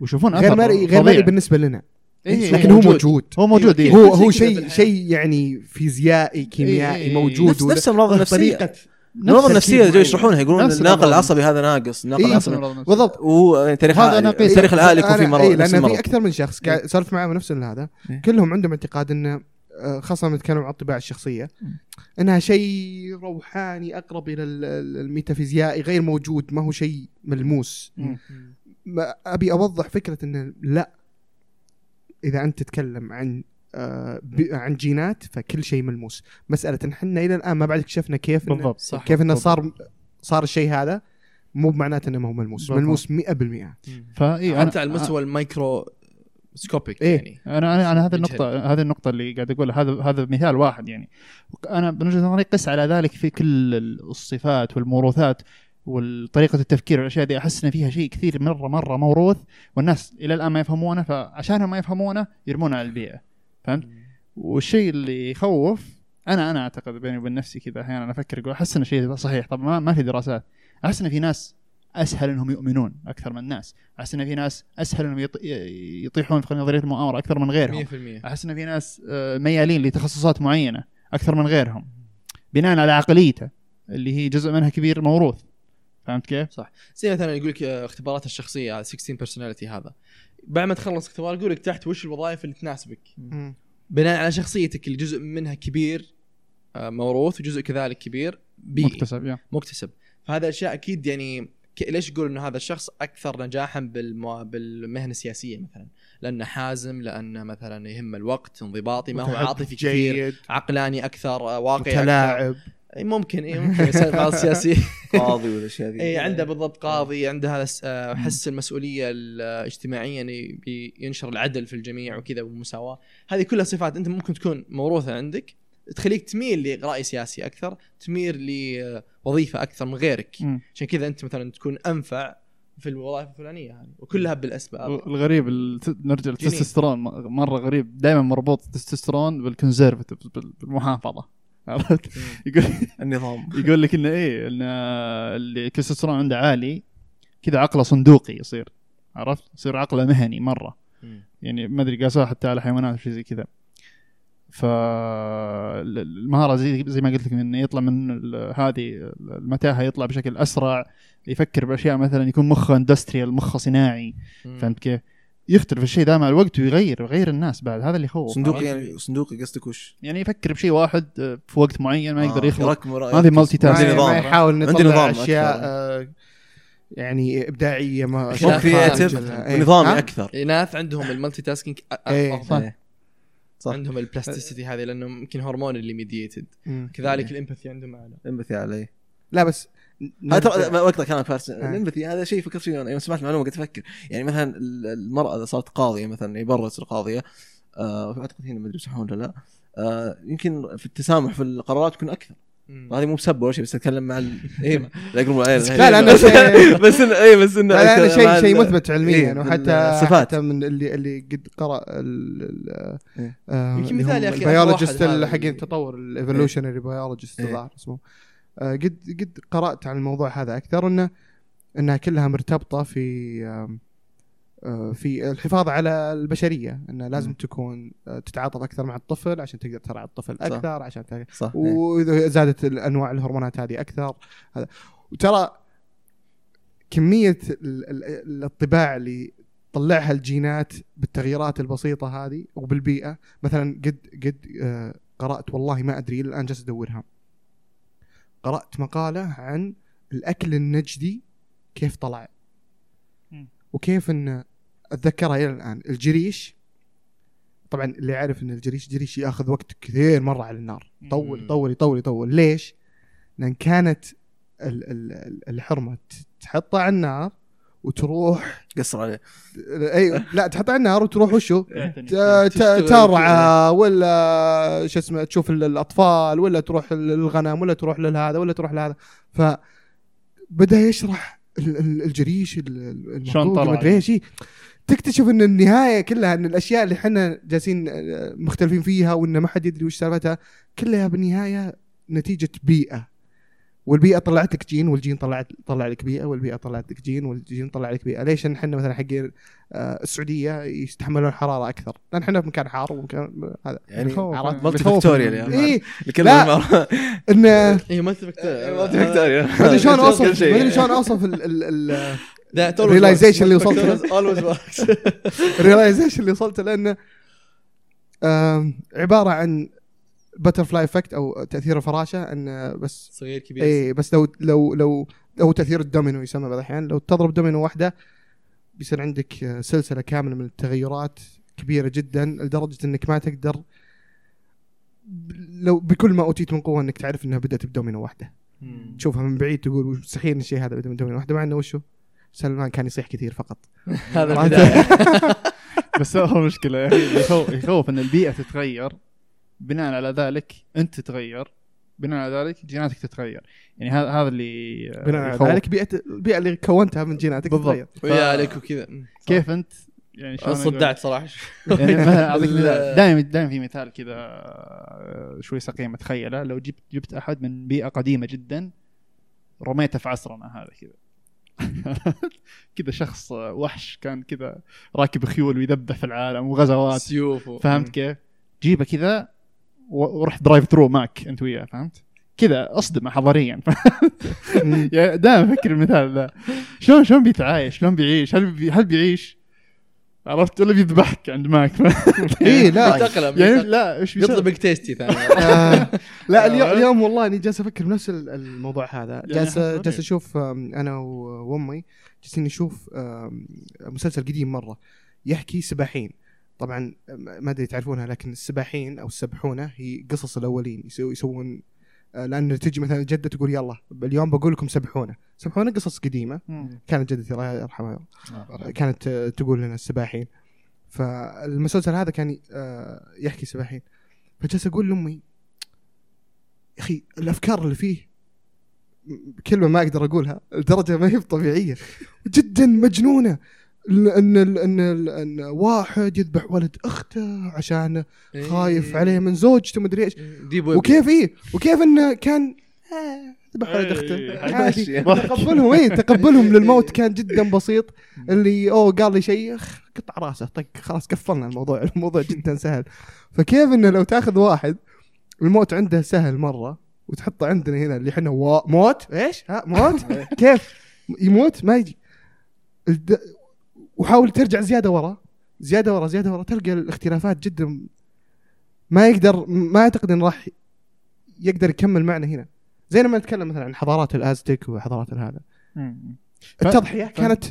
ويشوفون غير مرئي غير. مرئي بالنسبة لنا. إيه، لكن إيه، هو موجود. هو موجود إيه. إيه. هو هو شيء. شيء يعني فيزيائي كيميائي إيه، موجود. نفس نفس الامراض النفسية. الامراض النفسية جو. يشرحونها يقولون الناقل. العصبي هذا ناقص الناقل إيه، العصبي بالضبط. وتاريخ أنا العائلي يكون في مرض إيه نفس لأن في أكثر من شخص قاعد سولفت معاه نفس هذا. إيه. كلهم عندهم اعتقاد انه آه، خاصة لما نتكلم عن الطباع الشخصية إنها شيء روحاني أقرب إلى ال- ال- الميتافيزيائي غير موجود ما هو شيء ملموس. أبي أوضح فكرة انه لا. إذا أنت تتكلم عن آه، ب- عن جينات فكل شيء ملموس. مسألة ان إحنا إلى الآن ما بعد اكتشفنا كيف إنه بالضبط. صح. كيف إنه. صار صار الشيء هذا مو بمعناته إنه ما هو ملموس. بالضبط. ملموس 100% فاي حتى على المستوى ال microscopic إيه. يعني. أنا أنا أنا هذه مجهد. النقطة هذه النقطة اللي قاعد اقولها هذا هذا مثال واحد يعني. أنا من وجهة نظري قس على ذلك في كل الصفات والموروثات. وطريقة التفكير والأشياء دي أحس إن فيها شيء كثير مرة مرة موروث والناس إلى الآن ما يفهمونه فعشانهم ما يفهمونه يرمونه على البيئة. فهمت؟ والشيء اللي يخوف أنا أنا أعتقد بيني وبين نفسي كذا أحيانا أفكر أقول أحس إن الشيء صحيح. طب ما, ما في دراسات. أحس إن في ناس أسهل إنهم يؤمنون أكثر من الناس. أحس إن في ناس أسهل إنهم يط- يطيحون في نظرية المؤامرة أكثر من غيرهم. 100% أحس إن في ناس آه، ميالين لتخصصات معينة أكثر من غيرهم. بناء على عقليته اللي هي جزء منها كبير موروث. فهمت كيف؟ زي مثلا يقول لك آه، اختبارات الشخصية هذا 16 بيرسوناليتي هذا. بعد ما تخلص اختبار يقول لك تحت وش الوظائف اللي تناسبك. مم. بناء على شخصيتك اللي جزء منها كبير آه، موروث وجزء كذلك كبير بيئي مكتسب يا. مكتسب. فهذا أشياء أكيد يعني ليش يقول إنه هذا الشخص أكثر نجاحا بالمو... بالمهنة السياسية مثلا؟ لأنه حازم لأنه مثلا يهم الوقت انضباطي ما هو عاطفي كثير عقلاني أكثر آه، واقعي أكثر. إي ممكن اي ممكن يصير بعض السياسيين قاضي والاشياء ذي اي عنده بالضبط قاضي عنده آه، حس المسؤولية الاجتماعية يبي ينشر العدل في الجميع وكذا والمساواة. هذه كلها صفات أنت ممكن تكون موروثة عندك تخليك تميل لرأي سياسي أكثر تميل لوظيفة أكثر من غيرك. عشان كذا أنت مثلا تكون أنفع في الوظائف الفلانية هذه وكلها بالأسباب. الغريب نرجع للتستوستيرون م- مرة غريب. دائما مربوط التستوستيرون بالكونسرفتيف بالمحافظة. عرفت؟ يقول النظام يقول لك انه إيه إن اللي التستوستيرون عنده عالي كذا عقله صندوقي يصير عرفت يصير عقله مهني مرة. يعني ما أدري قاسوها حتى على حيوانات شيء زي كذا فالمهاره زي زي ما قلت لك انه يطلع من هذه المتاهة يطلع بشكل أسرع يفكر بأشياء مثلا يكون مخه اندستريال مخه صناعي. فهمت كيف؟ يختلف الشيء ده مع الوقت ويغير ويغير الناس بعد هذا اللي يخوف صندوقي؟ يعني صندوقي قصدك وش؟ يعني يفكر بشيء واحد آه، في وقت معين ما يقدر آه، يخلق يركز. multi task. عندي ما, نظام ما يحاول عندي نطلع نظام أشياء أكثر. آه، يعني إبداعية ما أشياء كرياتيف إيه. ونظامي ها؟ أكثر الاناث عندهم المالتي تاسكينج إيه، أفضل إيه. صح عندهم البلاستيسيتي هذه لأنه يمكن هرمون اللي ميديتد. كذلك ال empathy عندهم أعلى empathy أعلى لا بس هذا اقطع كلامك فارس آه. ال empathy هذا شيء فكرت فيه أنا يوم سمعت معلومه قلت أفكر يعني مثلا ال- المرأة إذا صارت قاضية مثلا يعني برا تصير قاضية آه اعتقد هنا ما أدري يصحون ولا لا آه يمكن في التسامح في القرارات يكون أكثر هذه مو بسبه ولا شيء بس أتكلم مع ال... إيه لا لا، لا، أنا شيء- بس انه اي بس انه لا لا مع شيء شيء ال- مثبت علميا إيه، وحتى بالصفات. حتى من اللي اللي قد قرأ ال- ال- إيه. آه، يمكن مثال يا أخي، ال biologist هذا اللي- التطور ال evolutionary biologist إيه. الظاهر اسمه آه، قد قد قرأت عن الموضوع هذا أكثر انه إنها كلها مرتبطة في آه، في الحفاظ على البشرية انه لازم مم. تكون آه، تتعاطف أكثر مع الطفل عشان تقدر ترعى الطفل صح. أكثر عشان تقدر صح. وإذا زادت الأنواع الهرمونات هذه أكثر هذا وترى كمية ال- ال- الطباع اللي طلعها الجينات بالتغييرات البسيطة هذه وبالبيئة مثلا قد قد آه، قرأت والله ما أدري الآن جالس أدورها قرأت مقالة عن الأكل النجدي كيف طلع. وكيف إن اتذكرها إلى الآن الجريش طبعا اللي يعرف إن الجريش جريش يأخذ وقت كثير مرة على النار يطول مم. يطول يطول ليش؟ لأن كانت ال- ال- ال- الحرمة ت- تحطها على النار وتروح قصر عليه أي لا تحطها على النار وتروح وشو؟ تشتغل ترعى ولا شو اسمه تشوف ال- الأطفال ولا تروح للغنم ولا تروح لهذا ولا تروح لهذا فبدا يشرح ال- ال- الجريش ال- ال- شلون طلع. ما ادري إيش إيه. تكتشف إن النهاية كلها إن الأشياء اللي إحنا جالسين آه، مختلفين فيها وإن ما حد يدري وش سالفتها كلها بالنهايه نتيجة بيئة والبيئة طلعت لك جين والجين طلعت طلع لك بيئة والبيئة طلعت لك جين والجين طلع لك بيئة. ليش إحنا مثلا حقين آه، السعودية يستحملون الحرارة أكثر؟ لأن إحنا في مكان حار ومكان هذا. يعني؟ multi يعني. اي لا. ان topic multifactorial ما أدري شلون اوصف. ما أدري شلون أوصف ال- ال- ال- that realization اللي وصلت له. ال realization اللي وصلت له انه عبارة عن butterfly effect أو تأثير الفراشة انه بس صغير كبير. اي بس لو لو لو أو تأثير الدومينو يسمى بعض الأحيان لو تضرب دومينو واحدة بيصير عندك سلسلة كاملة من التغيرات كبيرة جدا لدرجة إنك ما تقدر لو بكل ما أوتيت من قوة إنك تعرف إنها بدأت بدومينو واحدة. مم. تشوفها من بعيد تقول مستحيل الشيء هذا بدأ من دومينو واحدة مع إنه وشو؟ سلمان كان يصيح كثير فقط. هذا بس هو أخي يخوف, يخوف إن البيئة تتغير. بناء على ذلك انت تتغير بناء على ذلك جيناتك تتغير يعني هذا هذا اللي آه، بناء على. ذلك بيئة البيئه اللي كونتها من جيناتك بالضبط. تتغير ويا عليك وكذا. كيف انت يعني شلون؟ صدعت صراحة يعني مثلا أعطيك ال- مثال دائما دائما في مثال كذا آه، شوي سقيم أتخيله لو جبت جبت أحد من بيئة قديمة جدا رميته في عصرنا هذا كذا كذا شخص آه، وحش كان كذا راكب خيول ويذبح في العالم وغزوات سيوف فهمت كيف؟ جيبه كذا و- وروح drive-thru معك أنت وياه فهمت؟ كذا أصدمه حضاريا يعني دائما أفكر المثال ذا شلون شلون بيتعايش؟ شلون بيعيش؟ هل بي هل بيعيش؟ عرفت ولا بيذبحك عند ماك اي لا يعني. لا إيش يطلب بيسوي؟ Big Tasty ثاني آه، لا اليوم, اليوم والله أني جالس أفكر بنفس ال- الموضوع هذا يعني جالس جالس أشوف أنا و- وأمي جالسين نشوف مسلسل قديم مرة يحكي سباحين طبعا ما أدري تعرفونها لكن السباحين أو السبحونة هي قصص الأولين يسوون آه، لأن تجي مثلا الجده تقول يلا اليوم بقول لكم سبحونة. سبحونة قصص قديمة. مم. كانت جدتي الله يرحمها. كانت آه، تقول لنا السباحين. فالمسلسل هذا كان آه، يحكي سباحين. فجلس أقول لأمي يا أخي الأفكار اللي فيه كلمة ما أقدر أقولها لدرجة ما هي طبيعية جدا مجنونة. ان إن إن واحد يذبح ولد أخته عشان خايف عليه من زوجته مدري إيش. ويب وكيف إيه؟ وكيف انه كان آه، ذبح ولد أخته؟ إيه، ضحك. تقبلهم اي تقبلهم للموت كان جدا بسيط. اللي أوه قال لي شيء قطع رأسه طق خلاص قفلنا الموضوع. الموضوع جدا سهل. فكيف انه لو تأخذ واحد الموت عنده سهل مرة وتحطه عندنا هنا اللي إحنا موت؟ إيش؟ ها موت؟ كيف؟ يموت؟ ما يجي. وحاول ترجع زيادة ورا. زيادة ورا زيادة ورا تلقى الاختلافات جدا ما يقدر ما أعتقد انه راح يقدر يكمل معنا هنا. زي لما نتكلم مثلا عن حضارات الازتك وحضارات هذا. ف- التضحية ف- كانت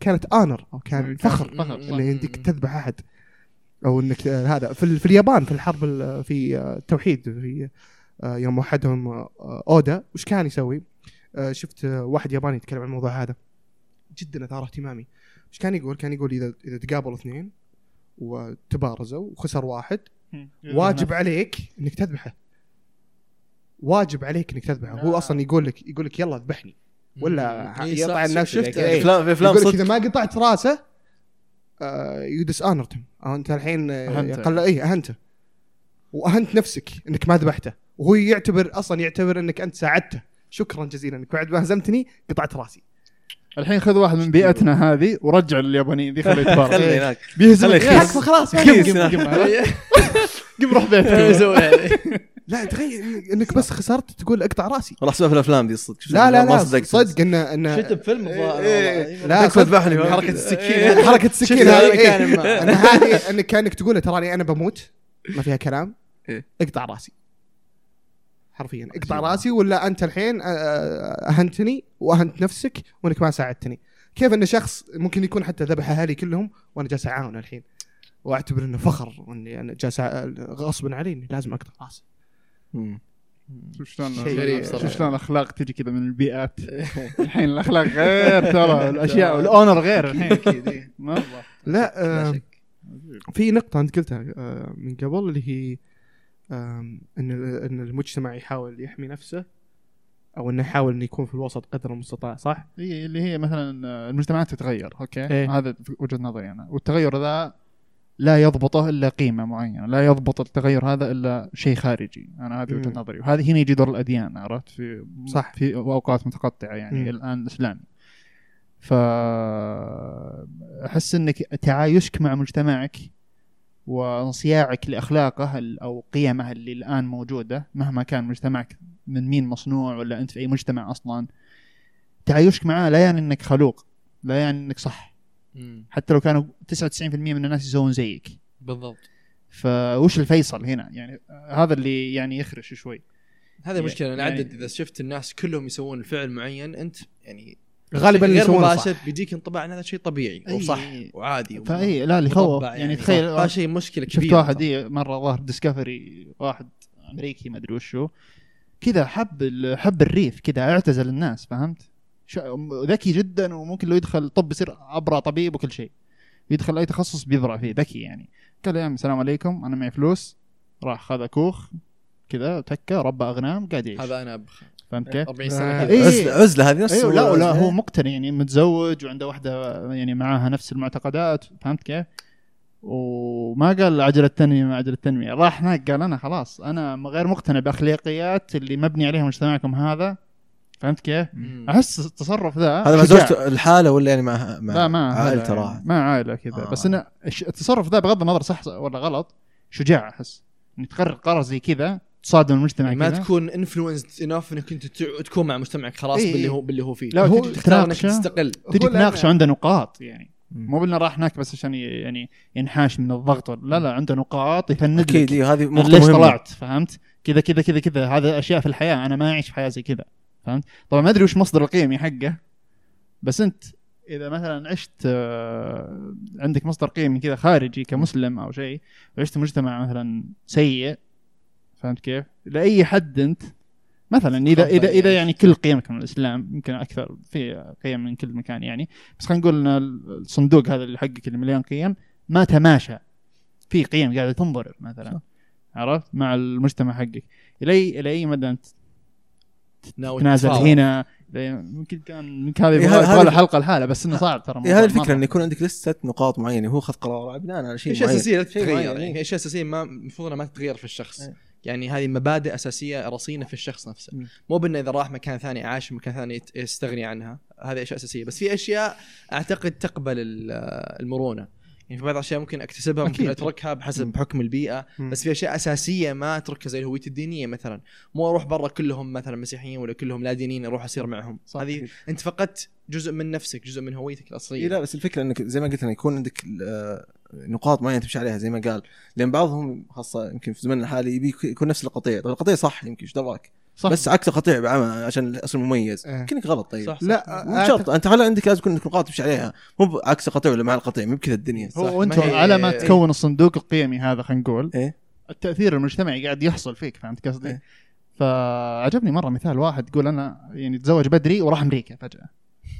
كانت انر أو كان فخر فخر، انك تذبح أحد. أو إنك هذا في, في اليابان في الحرب ال- في آه، التوحيد في آه، يوم وحدهم آه، أودا. وش كان يسوي؟ شفت واحد ياباني يتكلم عن الموضوع هذا. جدا اثار اهتمامي. إيش كان يقول؟ كان يقول اذا إذا تقابلوا اثنين وتبارزوا وخسر واحد. واجب عليك إنك تذبحه. واجب عليك إنك تذبحه. هو لا. أصلا يقول لك يقول لك يلا اذبحني. ولا صح، يطعن شفت- نفسه. شفت. افلام في افلام يقول لك إذا ما قطعت راسه you dishonored him أو أنت الحين آه، أهنته. قل اي أهنته. وأهنت نفسك إنك ما ذبحته. وهو يعتبر أصلا يعتبر إنك أنت ساعدته. شكرا جزيلا إنك بعد ما هزمتني قطعت راسي. الحين خذ واحد من بيئتنا هذه ورجع لليابانيين ذي خليه يتبارك خلي هناك بيهزمك خلي يكفى خيس. خلاص قم هناك. روح بيتك. لا تخيل إنك بس خسرت تقول أقطع رأسي راح اسمع في الأفلام دي صدق لا لا لا. صدق انه انه شفت بفيلم الظاهر إيه. والله. لا ذبحني. حركة السكين حركة السكين هذه إيه. هذه إنك كأنك تقول تراني أنا بموت ما فيها كلام إيه. أقطع رأسي حرفيا. اقطع راسي ولا أنت الحين أهنتني وأهنت نفسك وإنك ما ساعدتني. كيف إن شخص ممكن يكون حتى ذبح أهلي كلهم وأنا جالس اعاون الحين؟ وأعتبر إنه فخر إني أنا جالس غصبا علي إني لازم أقطع راسي. شوف شلون. شوف شلون الأخلاق تجي كذا من البيئات. الحين الأخلاق غير ترى الأشياء والأونر غير الحين. أكيد. مره لا آه. في نقطة أنت قلتها آه، من قبل اللي هي أن أن المجتمع يحاول يحمي نفسه أو أنه يحاول أنه يكون في الوسط قدر المستطاع صح؟ هي اللي هي مثلا المجتمعات تتغير أوكي إيه. هذا وجهة نظري أنا والتغير ذا لا يضبطه إلا قيمة معينة لا يضبط التغير هذا إلا شيء خارجي أنا هذه وجهة. نظري وهذه هنا يجي دور الأديان عرفت في صح. في أوقات متقطعة يعني مم. الآن الإسلامي ف أحس إنك تعايشك مع مجتمعك وانصياعك لأخلاقه أو قيمه اللي الآن موجودة مهما كان مجتمعك من مين مصنوع ولا أنت في أي مجتمع أصلا تعايشك معاه لا يعني إنك خلوق لا يعني إنك صح. مم. حتى لو كانوا 99% من الناس يسوون زيك. بالضبط. فوش الفيصل هنا؟ يعني هذا اللي يعني يخرش شوي. هذه مشكلة. يعني- نعدد إذا شفت الناس كلهم يسوون فعل معين أنت يعني غالبا اللي غير مباشر بيجيك انطباع إن هذا شيء طبيعي. وصح وعادي فأي لا اللي يخوف يعني صح. تخيل هذا شيء مشكلة كبيرة شفت واحد. إيه مرة ظهر ديسكفري واحد أمريكي ما أدري وشو كذا حب حب الريف كذا اعتزل الناس فهمت؟ ذكي جدا وممكن لو يدخل طب يصير ابرع طبيب وكل شيء يدخل أي تخصص بيبرع فيه ذكي يعني قال يا السلام عليكم أنا معي فلوس راح خذ كوخ كذا تكة ربى أغنام قاعد يعيش هذا أنا ابخ فهمت كيف؟ 40 سنه. إيه. عزله عزلة هذه نفس أيوه لا. لا هو مقتنع يعني متزوج وعنده واحدة يعني معاها نفس المعتقدات فهمت كيف؟ وما قال عجله تنميه ما عجله تنميه راح هناك قال أنا خلاص أنا غير مقتنع بأخلاقيات اللي مبني عليها مجتمعكم هذا فهمت كيف؟ أحس التصرف ذا هذا مع. زوجته الحالة ولا يعني مع مع لا ما عائلته راح ما عائلة كذا آه. بس الش- التصرف ذا بغض النظر صح ولا غلط شجاع أحس انك تقرر قرار زي كذا تصادم المجتمع ما. تكون انفلونسد انف إنك أنت تكون مع مجتمعك خلاص إيه. باللي هو باللي هو فيه. لا هو تجي تختار إنك تناقشه. تستقل. تجي تناقشه عنده نقاط يعني. مو بأنه راح هناك بس عشان يعني ينحاش من الضغط. لا لا عنده نقاط يفند لك. أكيد إيه، هذه ليش مهمة. طلعت؟ فهمت؟ كذا كذا كذا كذا. هذا أشياء في الحياة أنا ما أعيش في حياة زي كذا. فهمت؟ طبعا ما أدري وش مصدر القيمي حقه. بس أنت إذا مثلا عشت آه، عندك مصدر قيمي كذا خارجي كمسلم أو شيء وعشت مجتمع مثلا سيء فهمت كيف؟ لأي حد أنت مثلا اذا اذا إذا يعني كل قيمك من الإسلام يمكن أكثر في قيم من كل مكان يعني بس خلينا نقول إن الصندوق هذا اللي حقك اللي مليان قيم ما تماشى. في قيم قاعدة تنضرب مثلا عرفت؟ مع المجتمع حقك. إلى اي إلى أي مدى أنت تنازل. هنا؟ يمكن كان يمكن هذه إيه، يبغى هذه- يبغى له حلقة لحالها بس إنه صعب ترى الموضوع هذه الفكرة مرة. انه يكون عندك لستة نقاط معينة هو خذ قرار. بناء على شيء اشياء أساسية؟ لا شيء تتغير يعني إيه. اشياء أساسية؟ ما المفروض إنها ما تتغير في الشخص. إيه. يعني هذه مبادئ أساسية رصينة في الشخص نفسه مم. مو بإنه إذا راح مكان ثاني عاش في مكان ثاني يستغني عنها هذه أشياء أساسية بس في أشياء أعتقد تقبل ال- المرونة يعني في بعض الأشياء ممكن أكتسبها ممكن. أتركها بحسب. بحكم البيئة مم. بس في أشياء أساسية ما أتركها زي الهوية الدينية مثلا مو أروح برا كلهم مثلا مسيحيين ولا كلهم لا دينيين أروح اصير معهم صح. هذه أنت فقدت جزء من نفسك جزء من هويتك إيه الاصليه لا بس الفكرة إنك زي ما قلت انه يكون عندك نقاط معينة تمشي عليها زي ما قال. لأن بعضهم خاصة يمكن في زمننا الحالي يبي يكون نفس القطيع. طيب القطيع صح يمكن إيش دراك صح. بس عكس القطيع بعمى عشان اسم مميز. إيه. كأنك غلط طيب. صح لا مو شرط أنت خلي عندك لازم يكون عندك نقاط تمشي عليها. مو عكس القطيع ولا مع القطيع مو بكذا الدنيا. صح. هو أنت على ما إيه. تكون الصندوق القيمي هذا خلينا نقول إيه. التأثير المجتمعي قاعد يحصل فيك فهمت قصدي؟ إيه. فعجبني مرة مثال واحد يقول أنا يعني تزوج بدري وراح أمريكا فجأة.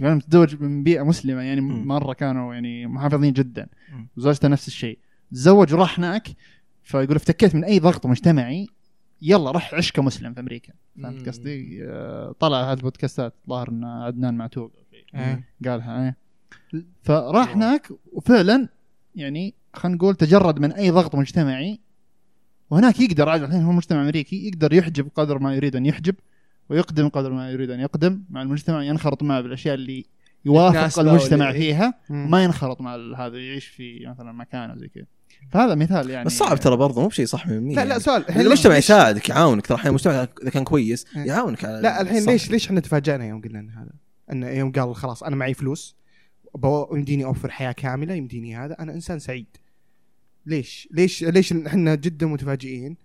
أنا متزوج من بيئة مسلمة يعني مم. مرة كانوا يعني محافظين جدا. وزوجته نفس الشيء تزوج وراح هناك فيقول افتكيت من أي ضغط مجتمعي يلا رح عش كمسلم في أمريكا فهمت. قصدي؟ آه، طلع هذه البودكاستات ظاهر إن عدنان معتوق إيه. قالها إيه فراح هناك وفعلا يعني خلينا نقول تجرد من أي ضغط مجتمعي وهناك يقدر عاد الحين هو مجتمع أمريكي يقدر يحجب قدر ما يريد أن يحجب ويقدم قدر ما يريد أن يقدم مع المجتمع ينخرط معه بالأشياء اللي يوافق المجتمع فيها. وما ينخرط مع ال- هذا يعيش في مثلا مكان أو زي كذا فهذا مثال يعني بس صعب ترى برضه مو بشيء صح 100% لا لا سؤال الحين المجتمع يساعدك يعاونك ترى أحيانا المجتمع إذا كان كويس إيه. يعاونك على لا الحين. ليش ليش إحنا تفاجئنا يوم قلنا إن هذا؟ انه يوم قال خلاص أنا معي فلوس يمديني أوفر حياة كاملة يمديني هذا أنا إنسان سعيد. ليش؟ ليش ليش إحنا جدا متفاجئين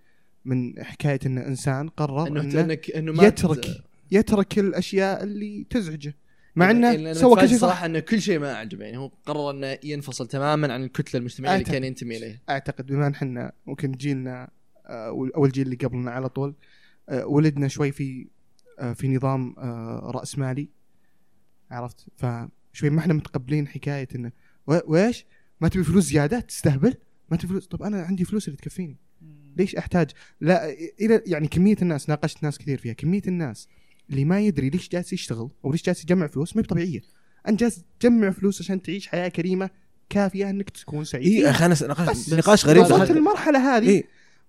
من حكاية إن إنسان قرر إنه إنه, انك إنه ما يترك يترك الأشياء اللي تزعجه. مع إنه إنه سوى كل شيء صراحة إنه كل شيء ما عجبه يعني هو قرر إنه ينفصل تماما عن الكتلة المجتمعية اللي. كان ينتمي إليها. أعتقد بما إن إحنا ممكن جيلنا آه، أو الجيل اللي قبلنا على طول آه، ولدنا شوي في آه، في نظام راسمالي عرفت؟ فشوي ما إحنا متقبلين حكاية إنه و- وإيش؟ ما تبي فلوس زيادة؟ تستهبل؟ ما تبي فلوس؟ طب أنا عندي فلوس اللي تكفيني. ليش أحتاج لا إلى يعني كمية الناس ناقشت ناس كثير فيها كمية الناس اللي ما يدري ليش جالس يشتغل أو ليش جالس يجمع فلوس ما هي طبيعية أنت جالس تجمع فلوس عشان تعيش حياة كريمة كافية إنك تكون سعيد اي. أخي أنا بس- نقاش نقاش غريب وصلت المرحلة هذه إيه.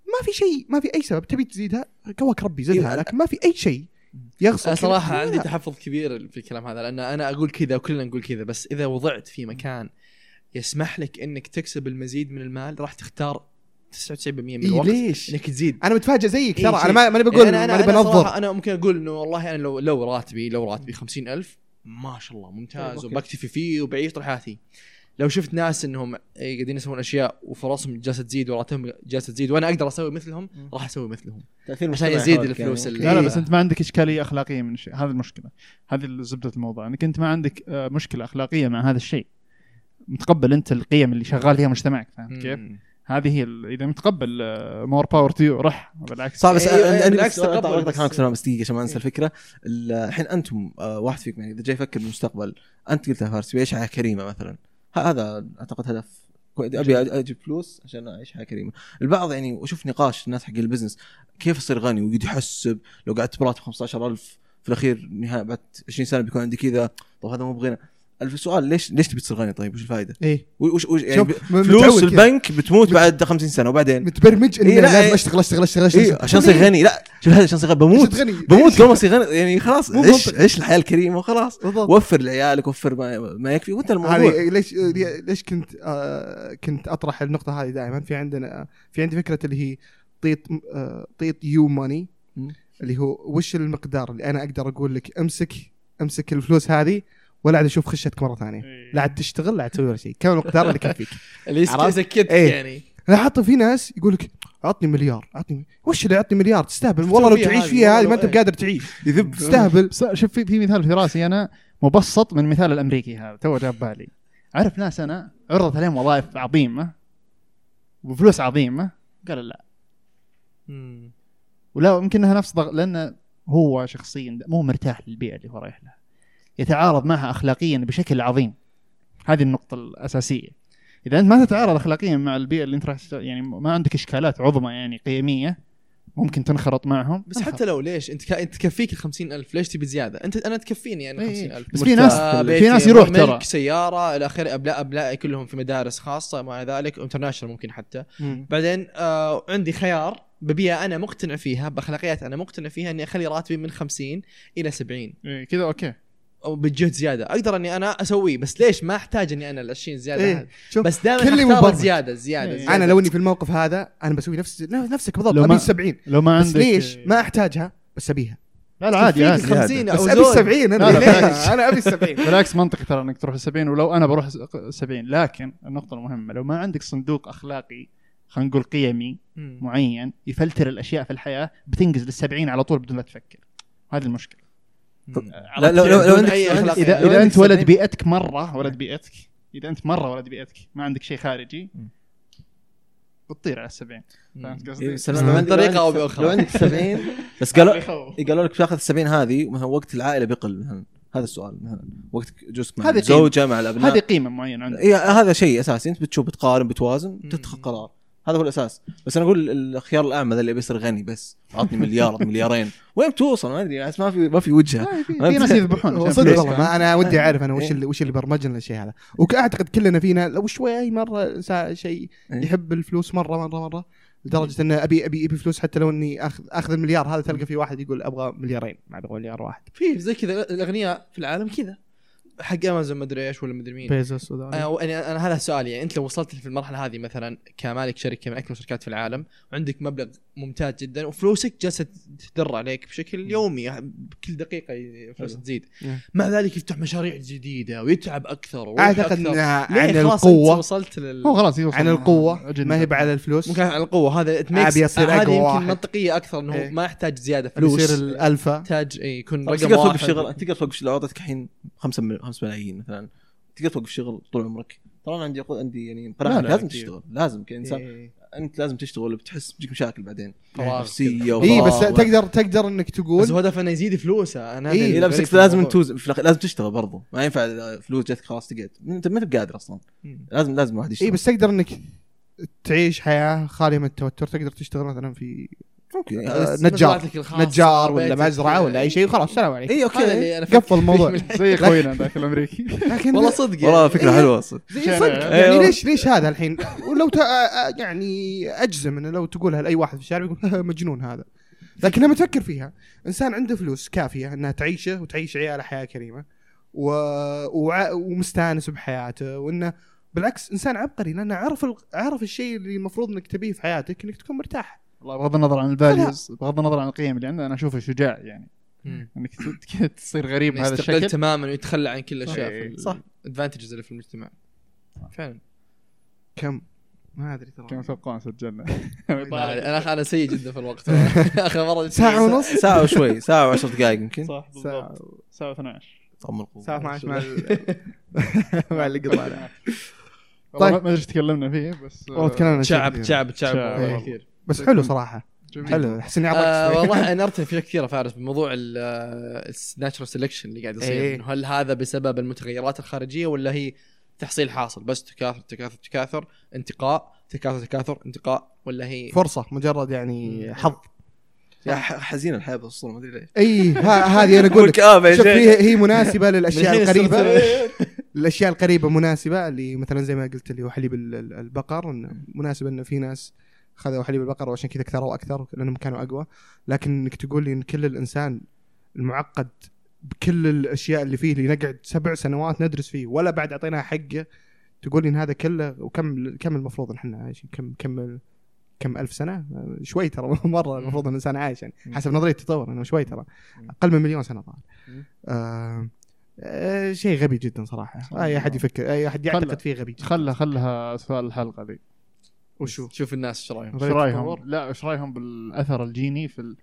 ما في شيء ما في أي سبب تبي تزيدها قواك ربي زدها إيه، لكن ما في أي شيء يغصب صراحة. عندي لا. تحفظ كبير في الكلام هذا لأن أنا أقول كذا وكلنا نقول كذا بس إذا وضعت في مكان يسمح لك إنك تكسب المزيد من المال راح تختار 99% من إيه الوقت ليش؟ إنك تزيد أنا متفاجئ زيك إيه ترى شيء. أنا ما ماني بقول يعني ماني أنا بنظر أنا ممكن أقول إنه والله أنا لو لو راتبي لو راتبي 50000 ما شاء الله ممتاز. وبكتفي فيه وبعيش طول حياتي لو شفت ناس إنهم إيه قاعدين يسوون أشياء وفرصهم جالسة تزيد وراتبهم جالسة تزيد وأنا أقدر أسوي مثلهم راح أسوي مثلهم تأثير عشان يزيد الفلوس يعني. اللي- لا لا إيه. بس أنت ما عندك إشكالية أخلاقية من الشيء هذه المشكلة هذه زبدة الموضوع أنك أنت ما عندك آه، مشكلة أخلاقية مع هذا الشيء متقبل أنت القيم اللي شغال فيها مجتمعك فهمت كيف؟ هذه هي إذا متقبل more power to you رح. بالعكس. صعب بس إيه، إيه، عندي بالعكس بس تقبل بس- دقيقة عشان ما أنسى الفكرة. ال- الحين أنتم آه، واحد فيكم يعني إذا جاي يفكر بالمستقبل أنت قلتها فارس بيعيش حياة كريمة مثلا. هذا أعتقد هدف أبي أجيب فلوس عشان أعيش حياة كريمة. البعض يعني واشوف نقاش الناس حق ال business كيف اصير غني ويقعد يحسب؟ لو قعدت براتب 15000 في الأخير نهاية بعد 20 سنة بيكون عندي كذا طب هذا مو بغنى. السؤال ليش ليش تبي تصير غني طيب؟ وش الفائده؟ إيه. وش وش يعني فلوس. البنك بتموت بعد 50 سنة وبعدين؟ متبرمج اني إيه، لا، لازم إيه. اشتغل اشتغل اشتغل اشتغل إيه عشان أصير غني. لا شوف هذا عشان أصير بموت غني. بموت قبل ما أصير غني. يعني خلاص عيش. عيش الحياة الكريمة؟ وخلاص. بالضبط. وفر لعيالك وفر ما, ما يكفي. وأنت الموضوع. ليش ليش كنت آه كنت أطرح النقطة هذه دائما؟ في عندنا في عندي فكرة اللي هي طيط آه طيط you money. اللي هو وش المقدار اللي أنا أقدر أقول لك امسك أمسك الفلوس هذه ولا عاد أشوف خشتك مرة ثانية. لا عاد تشتغل لا عاد تسوي ولا شيء. كم المقدار اللي يكفيك؟ اللي إيه. يعني. أنا حاطه في ناس يقول لك عطني مليار عطني وش اللي عطني مليار؟ تستهبل. والله لو تعيش فيها هذه ما أنت إيه. بقادر تعيش. يذب. تستهبل. شوف في, في مثال في راسي. أنا مبسط من مثال الأمريكي هذا تو جاب بالي. اعرف ناس أنا عرضت عليهم وظائف عظيمة وفلوس عظيمة؟ قال لا. ولا يمكن إنها نفس ضغط لأن هو شخصيا مو مرتاح للبيئة اللي هو رايح لها. يتعارض معها اخلاقيا بشكل عظيم. هذه النقطة الأساسية. إذا أنت ما تتعارض اخلاقيا مع البيئة اللي أنت راح يعني ما عندك إشكالات عظمى يعني قيمية ممكن تنخرط معهم بس حتى لو ليش؟ أنت أنت تكفيك ال 50000 ليش تبي زيادة؟ انت أنا تكفيني أنا إيه. 50000 بس في ناس في ناس يروح ترى. سيارة إلى آخره. ابناء ابنائي كلهم في مدارس خاصة مع ذلك. انترناشونال ممكن حتى. مم. بعدين آه عندي خيار ببيئة أنا مقتنع فيها بأخلاقيات أنا مقتنع فيها إني أخلي راتبي من 50 إلى 70 إيه كذا أوكي. أو بجهد زيادة. أقدر إني أنا أسويه بس ليش؟ ما أحتاج إني أنا ال 20 زيادة. إيه. شوف بس دائما كل. زيادة زيادة, إيه. زيادة. أنا لو إني في الموقف هذا أنا بسوي نفس نفسك بالضبط لو ابي ما- 70 لو ما بس عندك ليش؟ ما أحتاجها بس أبيها. لا لا عادي عادي 50 بس أو أبي زود. 70 أنا. أنا أبي 70 بالعكس منطقي ترى إنك تروح ل 70 ولو أنا بروح 70 لكن النقطة المهمة لو ما عندك صندوق أخلاقي خلينا نقول قيمي. معين يفلتر الأشياء في الحياة بتنجز لل 70 على طول بدون لا تفكر. هذه المشكلة. لا لو لو, لو أخلاق. اذا أنت ولد 70 بيئتك مرة ولد بيئتك إذا أنت مرة ولد بيئتك ما عندك شيء خارجي بتطير على السبعين فهمت إيه، قصدي؟ من أو عندك- بأخرى. لو عندك 70 بس قالوا. قالوا لك بتاخذ 70 هذه مثلا وقت العائلة بيقل مثلا هذا السؤال مثلا وقتك جزء مع. الزوجه مع الأبناء هذه قيمة معينة عندك إيه هذا شيء أساسي أنت بتشوف بتقارن بتوازن. تتخذ قرار هذا هو الأساس. بس أنا أقول الخيار الاعمى ذا اللي بيصير غني بس. اعطني مليار مليارين. وين بتوصل ما أدري. ما في ما في وجهة. في- ناس يذبحون. صدق والله. أنا ودي أعرف أنا وش إيه. اللي وش اللي برمجنا الشيء هذا. وأعتقد كلنا فينا لو شوي مرة شيء إيه. يحب الفلوس مرة مرة مرة لدرجة انه ابي ابي أبي فلوس حتى لو إني اخذ أخذ المليار هذا تلقى في واحد يقول أبغى مليارين ما أبغى مليار واحد. في زي كذا الأغنياء في العالم كذا. حق أمازون مدري إيش ولا مدري مين بيزوس وذا أنا يعني أنا هذا السؤال يعني أنت لو وصلت في المرحلة هذه مثلا كمالك شركة من اكبر الشركات في العالم وعندك مبلغ ممتاز جدا وفلوسك جالسة تدر عليك بشكل يومي بكل دقيقة فلوس حلو. تزيد نعم. مع ذلك يفتح مشاريع جديدة ويتعب أكثر أعتقد. إنها عن القوة وصلت لل هو خلاص يوصل عن القوة أجندة. ما هي على الفلوس ممكن على القوة هذا أبي أصير هذه يمكن واحد. منطقية أكثر إنه إيه. ما يحتاج زيادة فلوس بيصير الألفا يحتاج إيه، يكون خلاص رقم تقدر واحد توقف شغل تقدر توقف لو اعطيتك الحين 5 5 ملايين مثلا تقدر توقف شغل طول عمرك ترى أنا عندي عندي يعني لا، لا، لازم أكيد. تشتغل لازم كانسان إيه. أنت لازم تشتغل بتحس بتجيك مشاكل بعدين نفسيه. اي بس. تقدر تقدر إنك بس تقول هو هدف إنه يزيد فلوسه أنا إيه، هذا إيه لا بس لازم. توزن لازم تشتغل برضو ما ينفع فلوس جاتك خلاص تقعد أنت ما تبقى قادر أصلا مم. لازم لازم الواحد يشتغل اي بس تقدر إنك تعيش حياة خالية من التوتر تقدر تشتغل مثلا في ممكن آه، نجار نجار ولا مزرعة ولا أي شيء وخلاص السلام عليكم. اي أوكي. قفل الموضوع. زي اخوينا ذاك الأمريكي. لكن والله صدق يعني. والله فكرة حلوة زي عشان- صدق. أيوه. يعني ليش ليش هذا الحين؟ ولو ت... آه، يعني أجزم إنه لو تقولها لأي واحد في الشارع يقول مجنون هذا. لكن لما تفكر فيها. إنسان عنده فلوس كافية إنها تعيشه وتعيش عياله حياة كريمة و... وع... ومستأنس بحياته وإنه بالعكس إنسان عبقري لأنه عرف ال... عرف الشيء اللي المفروض إنك تبيه في حياتك إنك تكون مرتاح. والله بغض النظر عن الفاليوز بغض النظر عن القيم اللي عنده أنا أشوفه شجاع يعني. إنك تصير غريب بهذا يستقل الشكل. تماما ويتخلى عن كل الاشياء إيه، صح. الادفانتجز اللي في المجتمع. فعلا. كم؟ ما أدري ترى. كم يتوقعون سجلنا أنا أنا سيء جدا في الوقت. اخر مرة ساعة ونص؟ ساعة وشوي. ساعة وعشر دقائق يمكن. صح ساعة بالضبط ساعة 12 طم القوة. ساعة 12 مع. مع اللي قطعنا طيب. ما أدري إيش تكلمنا فيه بس والله تكلمنا عن شيء تعب كثير. بس حلو صراحة. جميل. حلو. أحس إني آه. والله أنا ارتب فيها كثير فارس بموضوع الناتشرال سelection اللي قاعد يصير. إيه. هل هذا بسبب المتغيرات الخارجية ولا هي تحصيل حاصل؟ بس تكاثر تكاثر تكاثر انتقاء تكاثر تكاثر انتقاء ولا هي؟ فرصة مجرد يعني حظ. يا ح- حزين الحياة بالصورة ما أدري ليش. اي ها- هذه أنا أقول لك. شوف. هي هي مناسبة للأشياء القريبة. الأشياء القريبة مناسبة اللي مثلا زي ما قلت اللي هو حليب ال- ال- البقر إنه مناسب إنه في ناس خذوا حليب البقر وعشان كذا كثروا أكثر لأنهم كانوا أقوى. لكن إنك تقول لي إن كل الإنسان المعقد بكل الأشياء اللي فيه اللي نقعد سبع سنوات ندرس فيه ولا بعد أعطيناه حقه تقول لي إن هذا كله وكم كم المفروض إن إحنا عايشين؟ كم كم كم ألف سنة؟ شوي ترى مرة المفروض أن الإنسان عايش يعني. حسب نظرية التطور أنه شوي ترى. أقل من مليون سنة طبعا آه آه شيء غبي جدا صراحة. أي أحد يفكر أي أحد يعتقد فيه غبي جدا. خلها خلها سؤال الحلقة ذي. وشو شوف الناس إيش رأيهم. إيش رايهم؟ لا إيش رأيهم بالأثر الجيني في ال...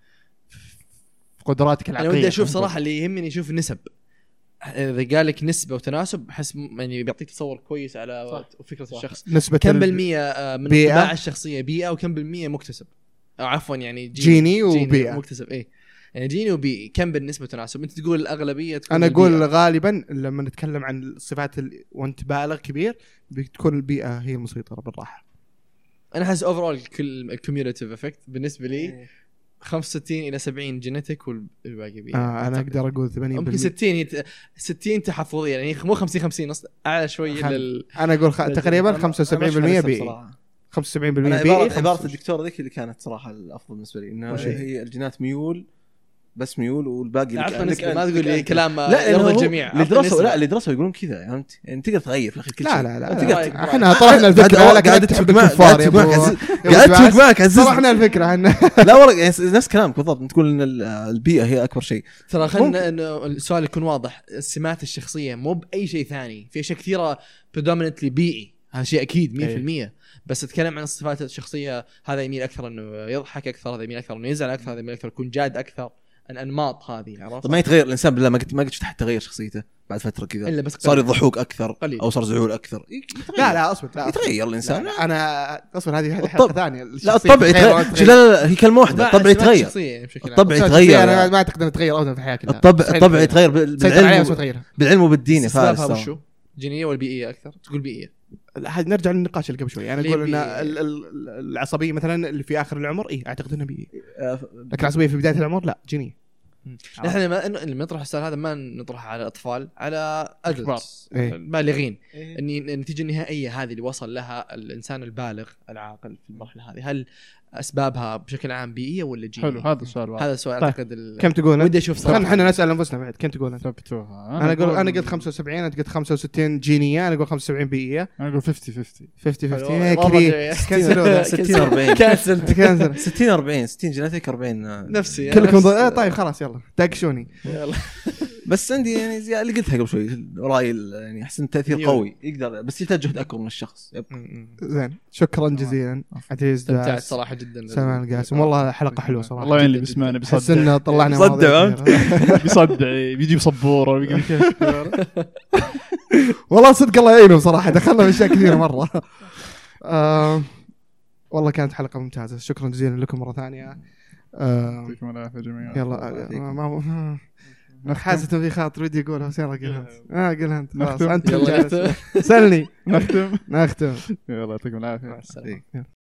في قدراتك أنا العقلية؟ ودي أشوف صراحة اللي يهمني أشوف النسب إذا قال لك نسبة وتناسب أحس يعني بيعطيك تصور كويس على صح. فكرة صح. الشخص. نسبة كم ال- بالمية آه، من بيئة. الطباع الشخصية؟ بيئة وكم بالمية مكتسب؟ أو عفوا يعني جيني. وبيئة. مكتسب إيه. يعني جيني وبيئي. كم بالنسبة تناسب أنت تقول الأغلبية تكون أنا أقول البيئة. غالبا لما نتكلم عن الصفات ال... وأنت بالغ كبير بتكون البيئة هي المسيطرة بالراحة. أنا أحس overall كل ال cumulative effect بالنسبة لي 65 إلى 70 genetic والباقي بيئة آه أنا أقدر أقول 80% ممكن 60 هي 60 تحفظية يعني مو 50 50 أصلا أعلى شوية خل- لل أنا أقول خ... تقريبا أنا- أنا 75% ماشي مع نفسي بيئي بصراحة. 75% أنا بيئي عباره عبارة 25% الدكتورة ذيك اللي كانت صراحة الأفضل بالنسبة لي هي؟ هي الجينات ميول بس ميول والباقي عطنا لك نسبه ما تقول لي أنت. كلام لا يرضى الجميع. اللي درسوا. لا اللي درسوا يقولون كذا فهمت؟ يعني تقدر تغير في الاخير كل لا شيء. لا لا. رأيك. إحنا طرحنا الفكرة قاعد لكن قاعد اتفق تحب معك الكفار قاعد يا اتفق معك عزيز طرحنا الفكرة إحنا. لا والله يعني نفس كلامك بالضبط. تقول إن ال- البيئة هي أكبر شيء. ترى خلينا إنه السؤال يكون واضح. السمات الشخصية مو بأي شيء ثاني. في أشياء كثيرة predominantly بيئي. هذا شيء أكيد 100% بس أتكلم عن الصفات الشخصية هذا يميل أكثر إنه يضحك أكثر هذا يميل أكثر إنه يزعل أكثر هذا يميل أكثر يكون جاد أكثر. الأنماط هذه عرفت؟ طب ما يتغير الإنسان بالله ما قد ما قد شفت حد تغير شخصيته بعد فترة كذا إلا بس صار. يضحوك أكثر قليل. أو صار زعول أكثر يتغير. لا لا أصبر لا يتغير الإنسان لا، أنا أصبر هذه هذه الطبع. حلقه ثانية لا الطبع يتغير لا لا هي كلمه واحدة الطبع يتغير يعني. الطبع أنا يتغير ما أعتقد انه تغير ابدا في الحياة كلها الطبع الطبع تغير. يتغير بالعلم بالعلم وبالدين يا فارس وشو؟ جينية ولا بيئية أكثر؟ تقول بيئية نرجع للنقاش اللي قبل شوي أنا ليه أقول إن بي- ال- ال- العصبية مثلا اللي في آخر العمر اي أعتقد إنها بيئي آه، لكن العصبية في بداية العمر لا جينية نحن لما إنه- لما نطرح السؤال هذا ما نطرحه على الاطفال على adults إيه. البالغين إيه. اني النتيجه النهائيه هذه اللي وصل لها الإنسان البالغ العاقل في المرحلة هذه. هل أسبابها بشكل عام بيئية ولا جينية؟ حلو هذا السؤال واحد هذا السؤال طيب. أعتقد ال- كم تقول؟ ودي أشوف صراحة إحنا نسأل أنفسنا بعد كم تقول انت؟ ثبتوها أنا أقول أنا قلت 75 انت قلت 65 جينية أنا أقول 75 بيئية أنا أقول 50 50 50 حلو. 50 إيه، والله كذي جميل. كنسلوها 60 40 كانسل كنسل 60 40 60 جيناتيك 40 آه. نفسي كلكم. آه طيب خلاص يلا داقشوني يلا. بس عندي يعني زي اللي قلتها قبل شوي رايي ال- يعني احس تأثير أيوه. قوي. يقدر بس يحتاج جهد أكبر من الشخص. زين. شكرا جزيلا. عزيز استمتعت صراحة جدا. سلمان القاسم والله حلقة حلوة صراحة. الله يعين اللي بيسمعنا احس بيصدع. انه طلعنا صدع،. بيصدع بيجيب سبوره ويقول كيف والله صدق الله يعينهم صراحة. دخلنا في أشياء كثيرة مرة. آه والله كانت حلقة ممتازة. شكرا جزيلا لكم مرة ثانية. يعطيكم العافية جميعا. يلا آه، ما إن في خاطر ودي اقولها بس يلا قلها أنت. آه قلها أنت. خلاص نختم. أنت. سلني نختم. نختم. يلا يعطيكم العافية. مع السلامة.